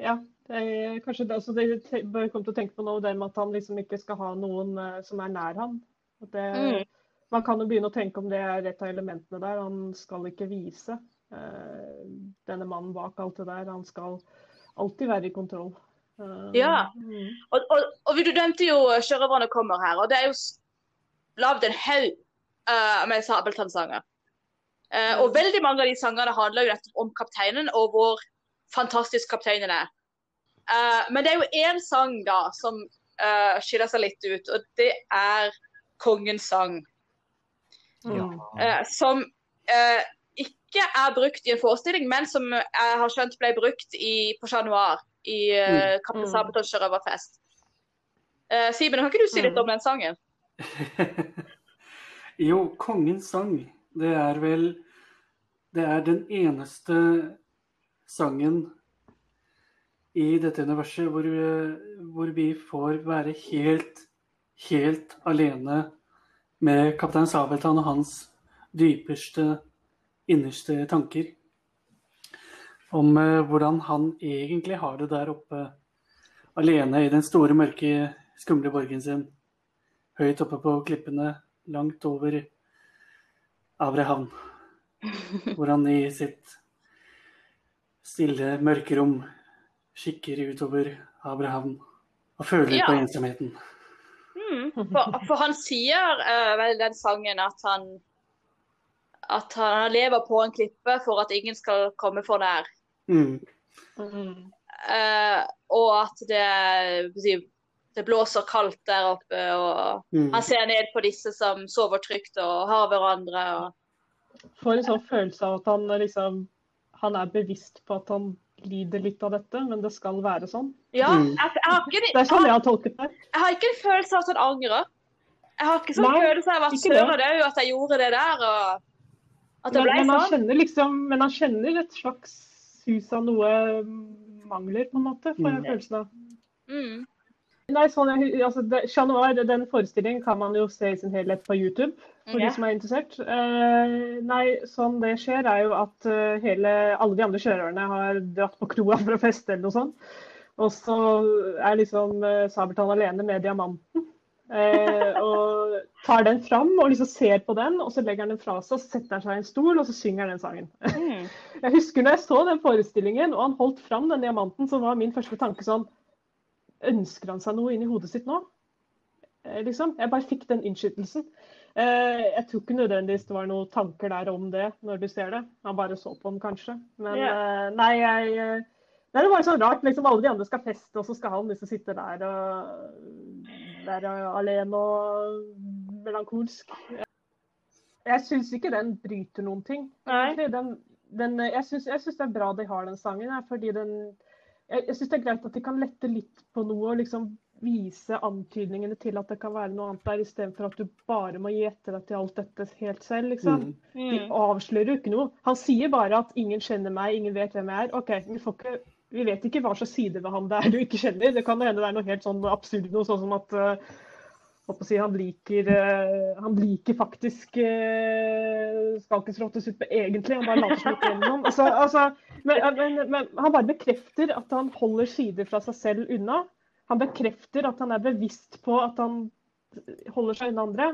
Ja, det er kanskje det, altså det bør komme til å tenke på nå, det med at han liksom ikke skal ha noen uh, som er nær ham. Det, Mm. Man kan jo begynne å tenke om det er et av elementene der. Han skal ikke vise uh, denne mannen bak alt det der. Han skal alltid være i kontroll. Eh, Ja. mm. Og, og, og du nevnte jo 'Sjørøverne kommer her', og det er jo lagd en haug uh, med Sabeltann-sanger. Eh, og veldig mange av de sangene handler jo nettopp om kapteinen og hvor fantastisk kapteinen er. Uh, men det er jo én sang da som uh, skiller seg litt ut, og det er 'Kongens sang'. Ja. Mm. eh, som eh, ikke er brukt i en forestilling, men som jeg har skjønt ble brukt i, på Chat Noir i uh, Kaptein Mm. Sabeltanns sjørøverfest. Uh, Simen, kan ikke du si litt Mm. om den sangen? jo, Kongens sang, det er vel Det er den eneste sangen i dette universet hvor, eh, hvor vi får være helt, helt alene med kaptein Sabeltann og hans dypeste, innerste tanker. Om eh, hvordan han egentlig har det der oppe alene i den store, mørke, skumle borgen sin. Høyt oppe på klippene, langt over Avre havn. Hvor han i sitt stille, mørke rom kikker utover Abrahavn og føler Ja. på ensomheten. Mm. For, for han sier uh, vel den sangen at han at han lever på en klippe for at ingen skal komme for nær. Mm. Mm. Eh, og at det, det blåser kaldt der oppe, og Mm. han ser ned på disse som sover trygt og har hverandre. og Får en sånn følelse av at han er liksom Han er bevisst på at han lider litt av dette, men det skal være sånn. Ja, Mm. jeg, jeg, har ikke, Det er sånn jeg har tolket det. jeg har ikke en følelse av at han angrer. Jeg har ikke sånn Nei, følelse av at søren òg at jeg gjorde det der. og At det Men, ble men, han sånn. kjenner liksom, men han kjenner et slags sus av noe mangler, på en måte, får jeg Mm. følelsen av. Mm. Nei, sånn, altså, det, Chat Noir, den forestillingen kan man jo se i sin helhet på YouTube, for Ja. de som er interessert. Uh, nei, sånn det skjer, er jo at uh, hele, alle de andre sjørøverne har dratt på kroa for å feste eller noe sånt. Og så er liksom uh, Sabeltann alene med diamanten. Eh, og tar den fram og liksom ser på den, og så legger han den fra seg, og så setter han seg i en stol og så synger han den sangen. Mm. Jeg husker når jeg så den forestillingen, og han holdt fram den diamanten, så var min første tanke sånn Ønsker han seg noe inni hodet sitt nå? Eh, liksom. Jeg bare fikk den innskytelsen. Eh, jeg tror ikke nødvendigvis det var noen tanker der om det når du ser det. Han bare så på den, kanskje. Men yeah. eh, nei, jeg Nei, Det bare så rart. liksom Alle de andre skal feste, og så skal han liksom sitte der og være alene og melankolsk. Jeg syns ikke den bryter noen ting. Nei. Den, den, jeg syns det er bra de har den sangen, her, fordi den Jeg, jeg syns det er greit at de kan lette litt på noe og liksom vise antydningene til at det kan være noe annet der, istedenfor at du bare må gjette deg til alt dette helt selv. liksom. Mm. De avslører jo ikke noe. Han sier bare at ingen kjenner meg, ingen vet hvem jeg er. OK, vi, får ikke, vi vet ikke hva slags side ved ham det er du ikke kjenner. Det kan hende det er noe helt sånn absurd noe, sånn som at eh, si, han liker, eh, han liker faktisk uh, skalkesrottessuppe egentlig. Han bare later som ikke gjennom. Altså, altså, men, men, men han bare bekrefter at han holder sider fra seg selv unna. Han bekrefter at han er bevisst på at han holder seg unna andre.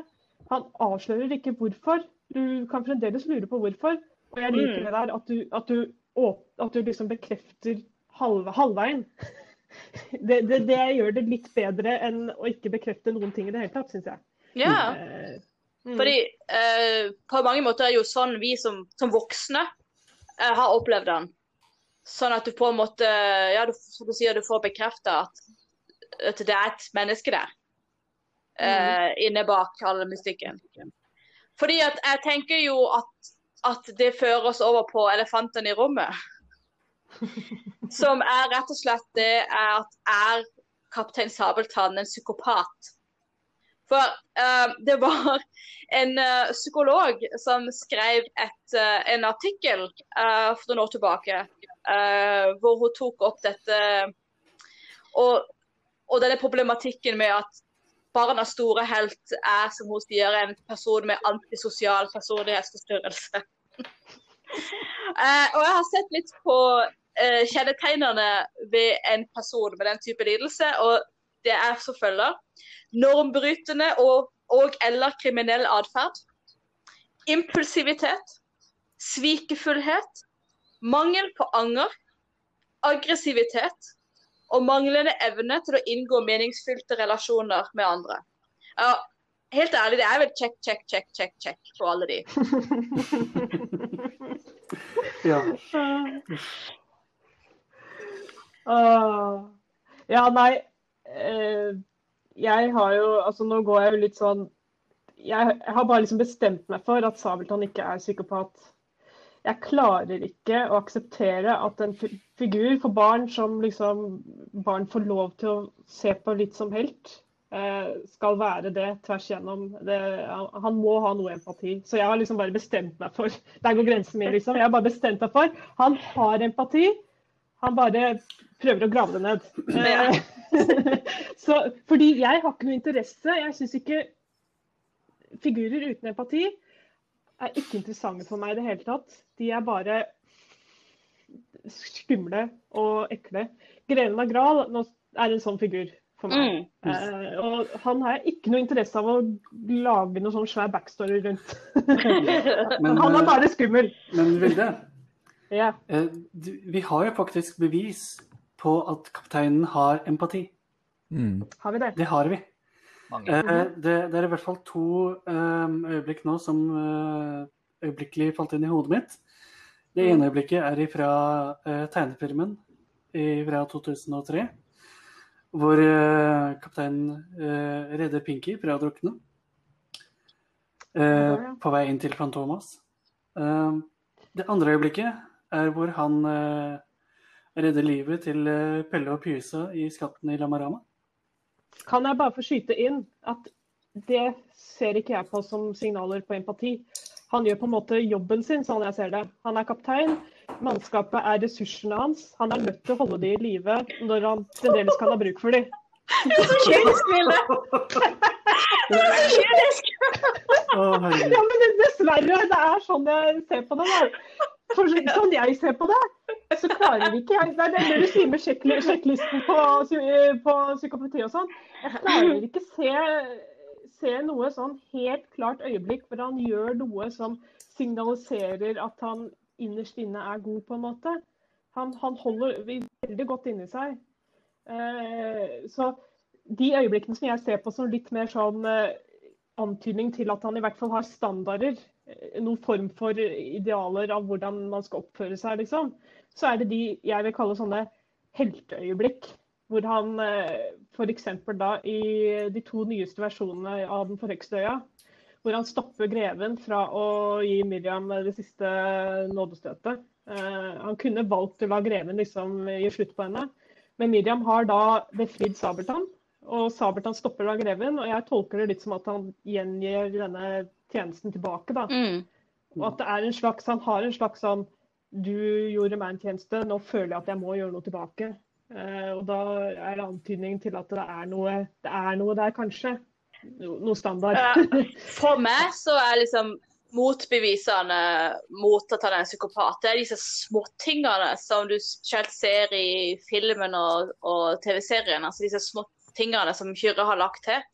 Han avslører ikke hvorfor. Du kan fremdeles lure på hvorfor. Og jeg liker Mm. det der at du, at du, at du liksom bekrefter halve, halvveien. det, det, det gjør det litt bedre enn å ikke bekrefte noen ting i det hele tatt, syns jeg. Ja. Eh, mm. Fordi eh, på mange måter er det jo sånn vi som, som voksne eh, har opplevd den. Sånn at du på en måte Ja, du, du sier, du får bekrefta at, at det er et menneske der. eh, inne bak all mystikken. Fordi at jeg tenker jo at, at det fører oss over på elefanten i rommet. Som er rett og slett det er at er kaptein Sabeltann en psykopat? For uh, det var en uh, psykolog som skrev et, uh, en artikkel for noen år tilbake, hvor hun tok opp dette og, og denne problematikken med at barnas store helt er, som hun sier, en person med antisosial personlighetsforstyrrelse. Og jeg har sett litt på eh, kjennetegnene ved en person med den type lidelse, og det er som følger normbrytende og, og eller kriminell atferd. Impulsivitet. Svikefullhet. Mangel på anger. Aggressivitet. Og manglende evne til å inngå meningsfylte relasjoner med andre. Ja, helt ærlig, det er vel check, check, check, check, check på alle de. Ja. Ja, nei. eh, jeg har jo Altså, nå går jeg jo litt sånn Jeg, har bare liksom bestemt meg for at Sabeltann ikke er psykopat. Jeg klarer ikke å akseptere at en figur for barn som liksom barn får lov til å se på litt som helt, eh, skal være det tvers gjennom. Det, han må ha noe empati. Så jeg har liksom bare bestemt meg for Der går grensen min, liksom. Jeg har bare bestemt meg for Han har empati. Han bare prøver å grave det ned. Eh, så, fordi jeg har ikke noe interesse. Jeg syns ikke figurer uten empati er ikke interessante for meg i det hele tatt. De er bare skumle og ekle. Greven av Gral er en sånn figur for meg. Mm. Eh, og han har jeg ikke noe interesse av å lage noe sånn svær backstory rundt. Men, han er eh, bare skummel. men Vilde, Ja. eh, vi har jo faktisk bevis på at kapteinen har empati. Mm. Har vi det? Det har vi. Eh, det, det er i hvert fall to eh, øyeblikk nå som øyeblikkelig falt inn i hodet mitt. Det ene øyeblikket er fra tegnefilmen fra 2003. Hvor kapteinen eh, redder Pinky fra å drukne. eh. På vei inn til Fantomas. Det andre øyeblikket er hvor han eh, redder livet til eh, Pelle og Pyse i Skatten i Lamarama. Kan jeg bare få skyte inn at det ser ikke jeg på som signaler på empati. Han gjør på en måte jobben sin, sånn jeg ser det. Han er kaptein. Mannskapet er ressursene hans. Han er nødt til å holde de i live når han fremdeles kan ha bruk for de. Kynisk, Vilde! er så herregud. Ja, men det- dessverre, det er sånn jeg ser på det. Da. For sånn jeg ser på det, så klarer ikke jeg Det er det du sier med sjekkli- sjekklisten på, psy- på psykopati og sånn. Jeg klarer ikke se, se noe sånn helt klart øyeblikk hvor han gjør noe som signaliserer at han innerst inne er god, på en måte. Han, han holder veldig godt inni seg. Eh, så de øyeblikkene som jeg ser på som litt mer sånn eh, antydning til at han i hvert fall har standarder, eh, noen form for idealer av hvordan man skal oppføre seg, liksom, så er det de jeg vil kalle sånne helteøyeblikk. Hvor han f.eks. da i de to nyeste versjonene av Den forhekste øya, hvor han stopper greven fra å gi Miriam det siste nådestøtet. Eh, han kunne valgt å la greven liksom gi slutt på henne, men Miriam har da befridd Sabeltann. Og Sabeltann stopper da greven, og jeg tolker det litt som at han gjengir denne tjenesten tilbake. da. Mm. Og at det er en slags, han har en slags sånn Du gjorde meg en tjeneste, nå føler jeg at jeg må gjøre noe tilbake. Eh, og da er det antydning til at det er noe, det er noe der, kanskje. No, noe standard. Ja. For meg så er liksom motbevisene mot at han er en psykopat, det er disse småtingene som du selv ser i filmen og, og TV-serien. Altså disse småtingene som Kyrre har lagt til.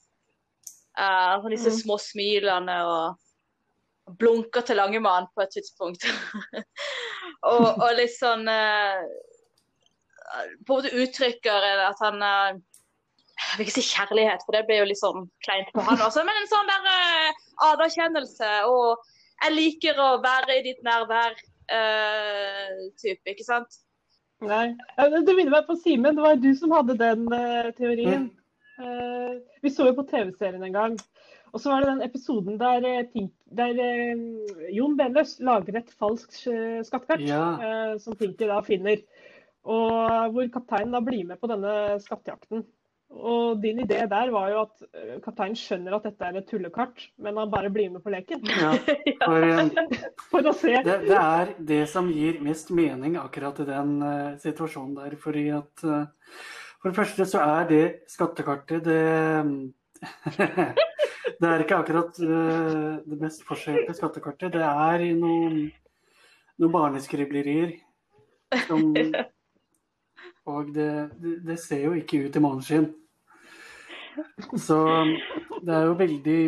Og disse Mm. små smilene og blunker til Langemann på et tidspunkt. og, og litt sånn uh, på en måte uttrykker at han uh, Jeg vil ikke si kjærlighet, for det blir jo litt sånn kleint på han også, men en sånn der uh, anerkjennelse og jeg liker å være i ditt nærvær eh, type, ikke sant? Nei. Det minner meg på Simen. Det var du som hadde den teorien. Eh, vi så jo på TV-serien en gang. Og så var det den episoden der, eh, der eh, Jon Benløs lager et falskt eh, skattekart Ja. eh, som Pinky da finner. Og hvor kapteinen da blir med på denne skattejakten. Og din idé der var jo at eh, kapteinen skjønner at dette er et tullekart, men han bare blir med på leken. Ja, for eh, For å se. det, det er det som gir mest mening akkurat i den uh, situasjonen der. Fordi at eh, For det første så er det skattekartet det Det er ikke akkurat eh, det mest forskjellige skattekartet. Det er i noen, noen barneskriblerier som Og det, det, ser jo ikke ut i måneskinn. Så det er jo veldig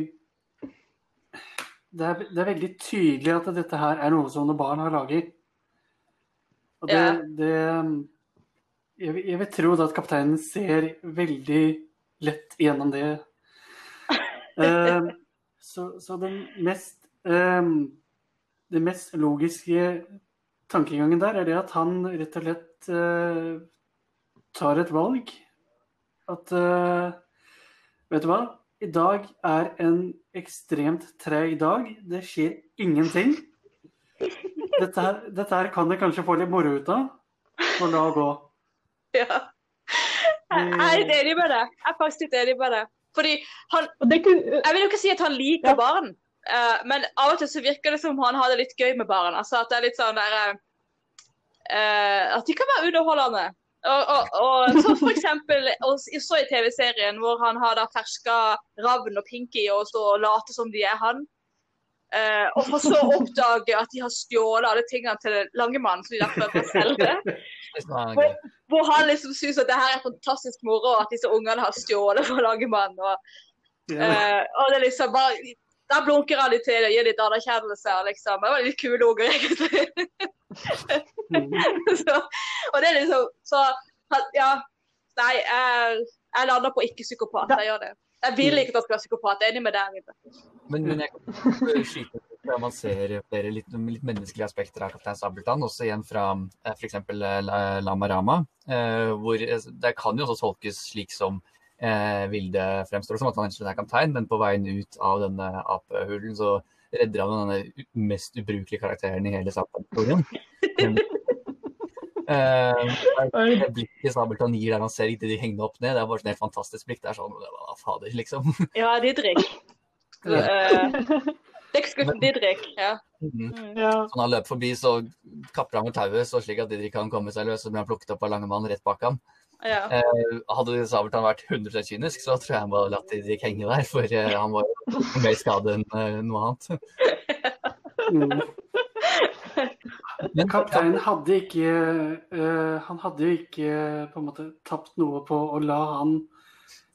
det er, det er veldig tydelig at dette her er noe som noen barn har laget. Og det, det jeg, vil- jeg vil tro at kapteinen ser veldig lett gjennom det. Uh, så, så den mest um, Det mest logiske tankegangen der er det at han rett og slett uh, tar et valg. At uh, Vet du hva? I dag er en ekstremt treg dag. Det skjer ingenting. Dette her, dette her kan jeg kanskje få litt moro ut av. Og la gå. Ja. Jeg er litt enig med deg. Jeg er faktisk litt enig med deg. Fordi han Jeg vil jo ikke si at han liker Ja. barn, eh, men av og til så virker det som han har det litt gøy med barn. Altså at det er litt sånn der eh, eh, At de kan være underholdende. Og, og, og så for eksempel og så i TV-serien hvor han har da ferska Ravn og Pinky og så og late som de er han. Eh, og for så å oppdage at de har stjålet alle tingene til Langemann, som de derfor kan selge. Hvis man er gøy. Hvor han liksom syns at det her er fantastisk moro, at disse ungene har stjålet fra Langemann. Og. Eh, og det liksom bare Da blunker han litt til og gir litt anerkjennelse. Liksom. Det var litt kule unger, egentlig. Mm. så, og det er liksom Så ja. Nei, jeg, jeg lander på ikke psykopat. Jeg gjør det. Jeg vil ikke at han skal være psykopat. Jeg er enig med deg. Rita. Men, men jeg kan skyte på at man ser flere litt, litt menneskelige aspekter av Kaptein Sabeltann, også igjen fra f.eks. Lama Rama. Eh, hvor eh, Det kan jo også tolkes slik som eh, Vilde fremstår som, at han egentlig er kaptein, men på veien ut av denne apehulen så redder han denne mest ubrukelige karakteren i hele Sabeltann-historien. Eh, det blikket Sabeltann gir der han ser ikke de hengende opp ned, det er bare sånn helt fantastisk blikk. Det er sånn fader, liksom. Ja, Didrik. Uh, Didrik. Ja. Mhm. Mm. ja. Så når han løper forbi, så kapper han med tauet, så slik at Didrik kan komme seg løs. Så blir han plukket opp av Langemann rett bak ham. ja. Eh, hadde Sabeltann vært 100% kynisk, så tror jeg han bare latt Didrik henge der. For eh, han var mer skadet skade enn eh, noe annet. Mm. Men Kapteinen hadde ikke uh, Han hadde jo ikke på en måte tapt noe på å la han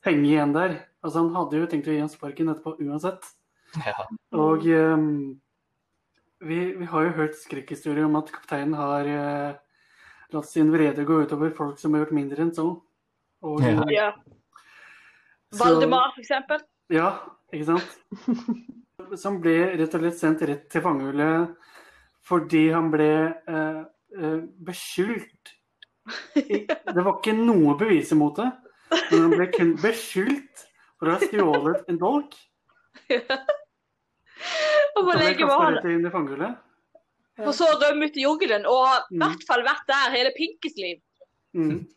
henge igjen der. Altså Han hadde jo tenkt å gi han sparken etterpå uansett. ja, Og um, vi, vi har jo hørt skrekkhistorier om at kapteinen har uh, latt sin vrede gå utover folk som har gjort mindre enn så. Og, Ja. ja. så- Valdemar, for eksempel. Ja, ikke sant? Som ble rett og slett sendt rett til fangehullet fordi han ble eh, eh, beskyldt. Det var ikke noe bevis imot det, men han ble kun beskyldt for å ha stjålet en dolk. Og hvor Han ble rett inn i fangehullet. Og så rømme ut i jungelen, og i Mm. hvert fall vært der hele Pinkes liv. Mm.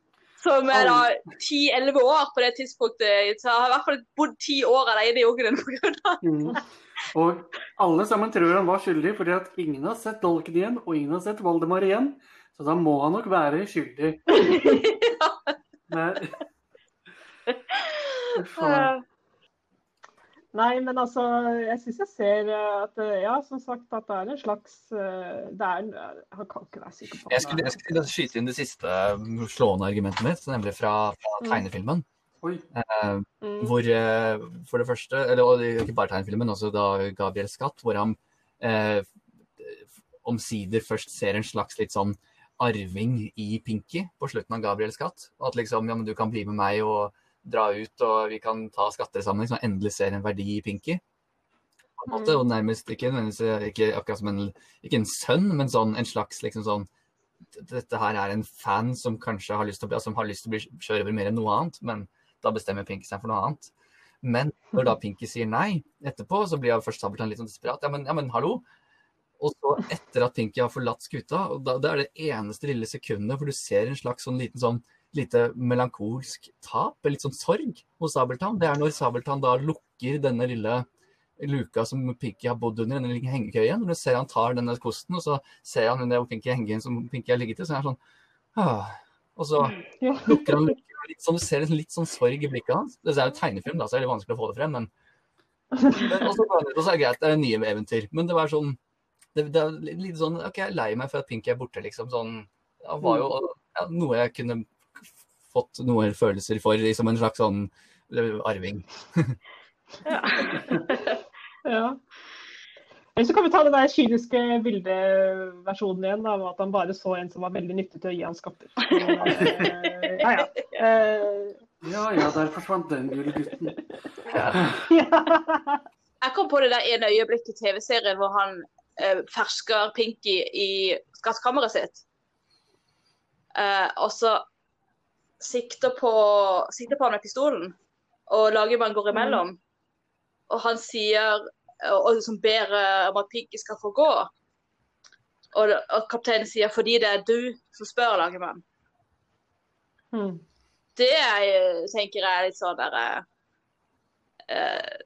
Som er da 10-11 år på det tidspunktet. Så har i hvert fall bodd ti år alene i jungelen grunn av Mm. Og alle sammen tror han var skyldig, fordi at ingen har sett dolken igjen, og ingen har sett Valdemar igjen. Så da må han nok være skyldig. Det. Nei, men altså, jeg syns jeg ser eh, at eh, ja, som sagt, at det er en slags eh, det er, Han kan ikke være sikker jeg, skulle, jeg skulle skyte inn det siste slående argumentet mitt, nemlig fra, fra Mm. tegnefilmen. Oi. Eh, Mm. hvor eh, for det første, eller og er ikke bare tegnefilmen, også da Gabriel Skatt, hvor han eh, omsider først ser en slags litt sånn arving i Pinky på slutten av Gabriels katt. Og at liksom, ja, men du kan bli med meg og dra ut, og vi kan ta skatter sammen. Liksom, endelig ser en verdi i Pinky. På en måte, og nærmest ikke, ikke akkurat som en, ikke en sønn, men sånn, en slags liksom sånn Dette her er en fan som kanskje har lyst til å bli, som har lyst til å bli kjøre over mer enn noe annet, men da bestemmer Pinky seg for noe annet. Men når da Pinky sier nei etterpå, så blir først Sabeltann litt sånn desperat. Ja, men, ja, men hallo. Og så etter at Pinky har forlatt skuta, og da, det er det eneste lille sekundet hvor du ser en slags sånn liten sånn lite melankolsk tap, litt sånn sorg hos Sabeltann. Det er når Sabeltann da lukker denne lille luka som Pinky har bodd under, denne hengekøyen. Når du ser han tar denne kosten, og så ser han under Pinky hengen som Pinky har ligget i, så er han sånn Åh. Og så lukker han lukker, litt sånn, Du ser litt sånn sorg i blikket hans. Det er jo tegnefilm, da, så er det vanskelig å få det frem, men men og så går han ut, og så er det greit, det er nye eventyr. Men det var sånn det, det er litt sånn OK, jeg er lei meg for at Pinky er borte, liksom. Sånn Det var jo ja, noe jeg kunne fått noen følelser for, liksom en slags sånn arving. ja. Ja. Eller så kan vi ta den der kyniske bildeversjonen igjen, av at han bare så en som var veldig nyttig til å gi han skatter. Eh, ja, ja. Eh, Ja ja, der forsvant den gullgutten. ja. Jeg kom på det der ene øyeblikket i TV-serien hvor han eh, fersker Pinky i skattkammeret sitt. Eh, og så sikter på, sikter på han med pistolen, og lagermannen går imellom. Og han sier Og liksom ber eh, om at Piggy skal få gå. Og, og kapteinen sier 'fordi det er du som spør, Lagermann'. Hmm. Det er, tenker jeg er litt sånn der eh,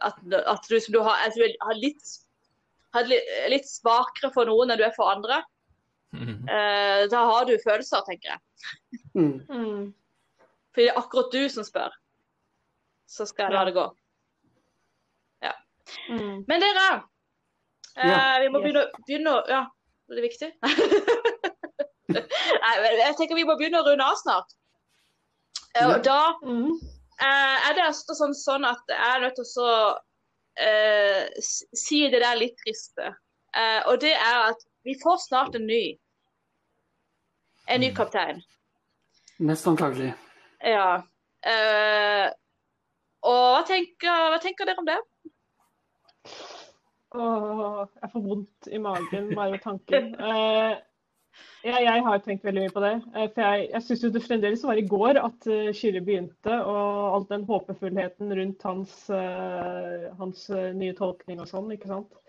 at, at du, som du har, at du har litt, har litt, litt svakere for noen enn du er for andre. Eh, da har du følelser, tenker jeg. Mm. Fordi det er akkurat du som spør. Så skal jeg la det gå. Hmm. Men dere, eh, Ja. vi må begynne, begynne å Ja, er det viktig? Nei, jeg tenker vi må begynne å runde av snart. Eh, Ja. Og da mm. Eh, er det altså sånn, sånn at jeg er nødt til å så, eh, si det der litt triste. Eh, og det er at vi får snart en ny. En ny Mm. kaptein. Mest antagelig. Ja. Uh, og hva tenker, hva tenker dere om det? Åh, jeg får vondt i magen bare ved tanken. Eh, jeg, jeg har tenkt veldig mye på det. Eh, for jeg, jeg syns det fremdeles var i går at uh, Kyrre begynte, og all den håpefullheten rundt hans, uh, hans uh, nye tolkning og sånn, ikke sant.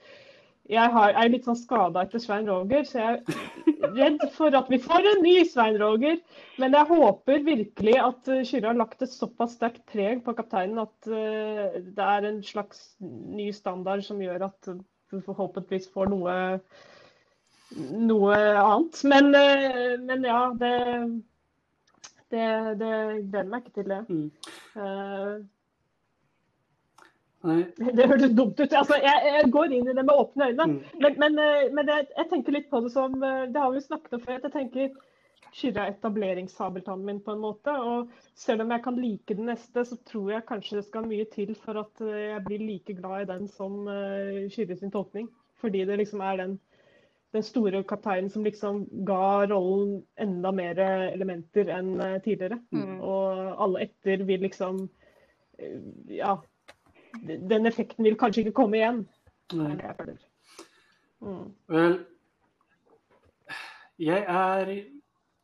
Jeg har, er litt sånn skada etter Svein Roger, så jeg er redd for at vi får en ny Svein Roger. Men jeg håper virkelig at uh, Kyrre har lagt et såpass sterkt preg på kapteinen at uh, det er en slags ny standard som gjør at du forhåpentligvis får noe, noe annet. Men, uh, men ja, det, det, det gleder meg ikke til det. Mm. Uh, Nei. det hørtes dumt ut. Altså, jeg, jeg går inn i det med åpne øyne. Mm. Men, men, eh, men jeg, jeg tenker litt på det som eh, Det har vi snakket om før. at Jeg tenker Kyrre er etableringssabeltannen min på en måte. Og selv om jeg kan like den neste, så tror jeg kanskje det skal mye til for at eh, jeg blir like glad i den som Kyrre sin tolkning. Fordi det liksom er den, den store kapteinen som liksom ga rollen enda mer elementer enn tidligere. Mm. Og alle etter vil liksom Ja. Den effekten vil kanskje ikke komme igjen. Det er det jeg føler. Mm. Vel, jeg er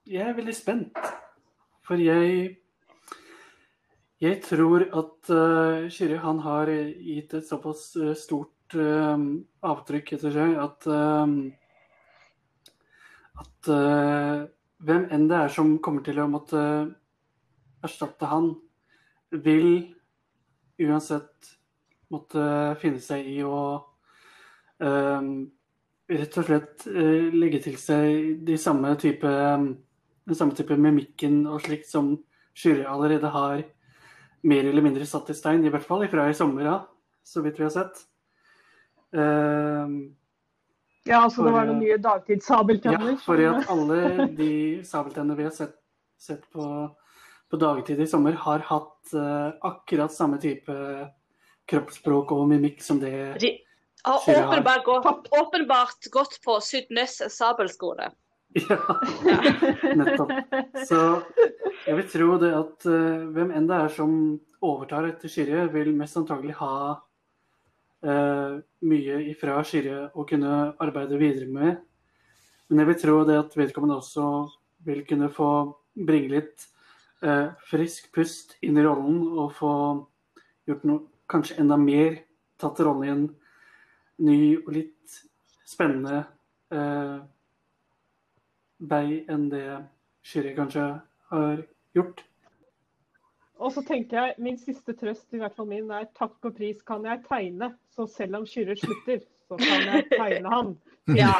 Jeg er veldig spent. For jeg Jeg tror at uh, Kyrre han har gitt et såpass eh, stort uh, avtrykk etter seg at uh, at uh, hvem enn det er som kommer til å måtte erstatte han, vil uansett måtte finne seg i å eh, rett og slett eh, legge til seg de samme type, den samme type mimikken og slikt som Kyrre allerede har mer eller mindre satt i stein, i hvert fall fra i sommer av, så vidt vi har sett. Uh, Ja, altså det var noen nye dagtidssabeltenner. ja, for at alle de sabeltennene vi har sett, sett på, på dagtid i sommer, har hatt uh, akkurat samme type kroppsspråk og mimikk som det De har åpenbart gått, åpenbart gått på Sydnes sabelskole. Ja, nettopp. Så jeg vil tro det at uh, hvem enn det er som overtar etter Skirje, vil mest antagelig ha uh, mye ifra Skirje å kunne arbeide videre med. Men jeg vil tro det at vedkommende også vil kunne få bringe litt uh, frisk pust inn i rollen og få gjort noe kanskje enda mer, tatt rollen i en ny og litt spennende eh, vei enn det Shiri kanskje har gjort. Og så tenker jeg, Min siste trøst i hvert fall min er takk og pris kan jeg tegne. Så selv om Kyrre slutter, så kan jeg tegne han. Ja.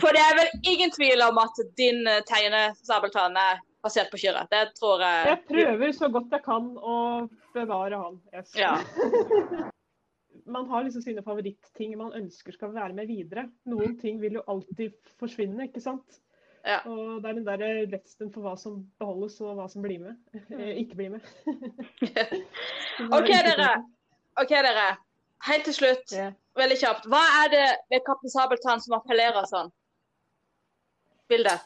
For det er vel ingen tvil om at din eh, tegne Sabeltann er basert på Kyrre. Det tror jeg. Jeg prøver så godt jeg kan å bevare han. Yes. Ja. Man har liksom sine favorittting man ønsker skal være med videre. Noen ting vil jo alltid forsvinne, ikke sant? Ja. Og det er den der redselen for hva som beholdes og hva som blir med. Eh, ikke blir med. OK, dere. Ok, dere. Helt til slutt, yeah. veldig kjapt. Hva er det ved Kaptein Sabeltann som appellerer sånn? Bilde.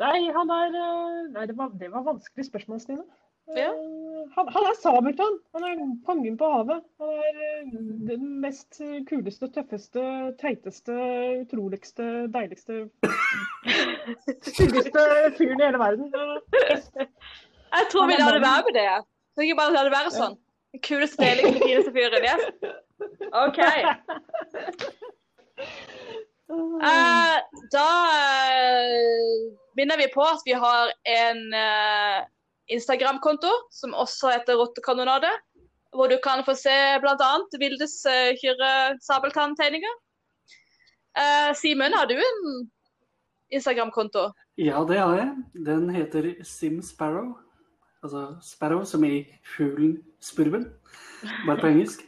Nei, han er eh, Nei, det var, det var vanskelig spørsmål, Stine. Ja. Eh, Han, han er Sabeltann. Han er kongen på havet. Han er eh, den mest kuleste, tøffeste, teiteste, utroligste, deiligste Sykeste fyren i hele verden. Jeg tror vi lar det være med det. Så ikke bare lar det være sånn. Den kuleste, deiligste, fineste fyren. Yes. OK. Eh, da eh, minner vi på at vi har en eh, Instagram-konto som også heter Rottekanonade. Hvor du kan få se bl.a. Vildes uh, kyrre-sabeltanntegninger. Simen, har du en Instagram-konto? Ja, det har jeg. Den heter Sim Sparrow. Altså Sparrow som i fuglen spurven, bare på engelsk.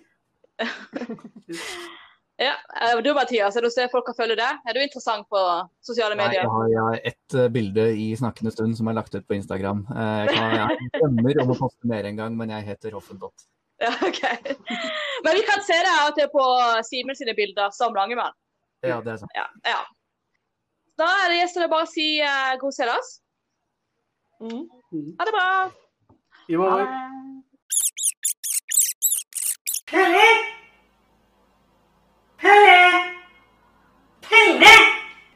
Ja, eh, Du Mathias, er du ser folk har følge deg? Er du interessant på sosiale medier? Nei, jeg har ett eh, bilde i snakkende stund som er lagt ut på Instagram. Eh, jeg, kan, jeg drømmer om å poste mer en gang, men jeg heter Hoffendott. Ja, ok. Men vi kan se deg av og til på Simen sine bilder som Langemann. Ja, det er sant. Ja, ja. Da er det gjester det bare å si uh, god seilas. Mm. Ha det bra. Ha morgen. Hey, 你嘞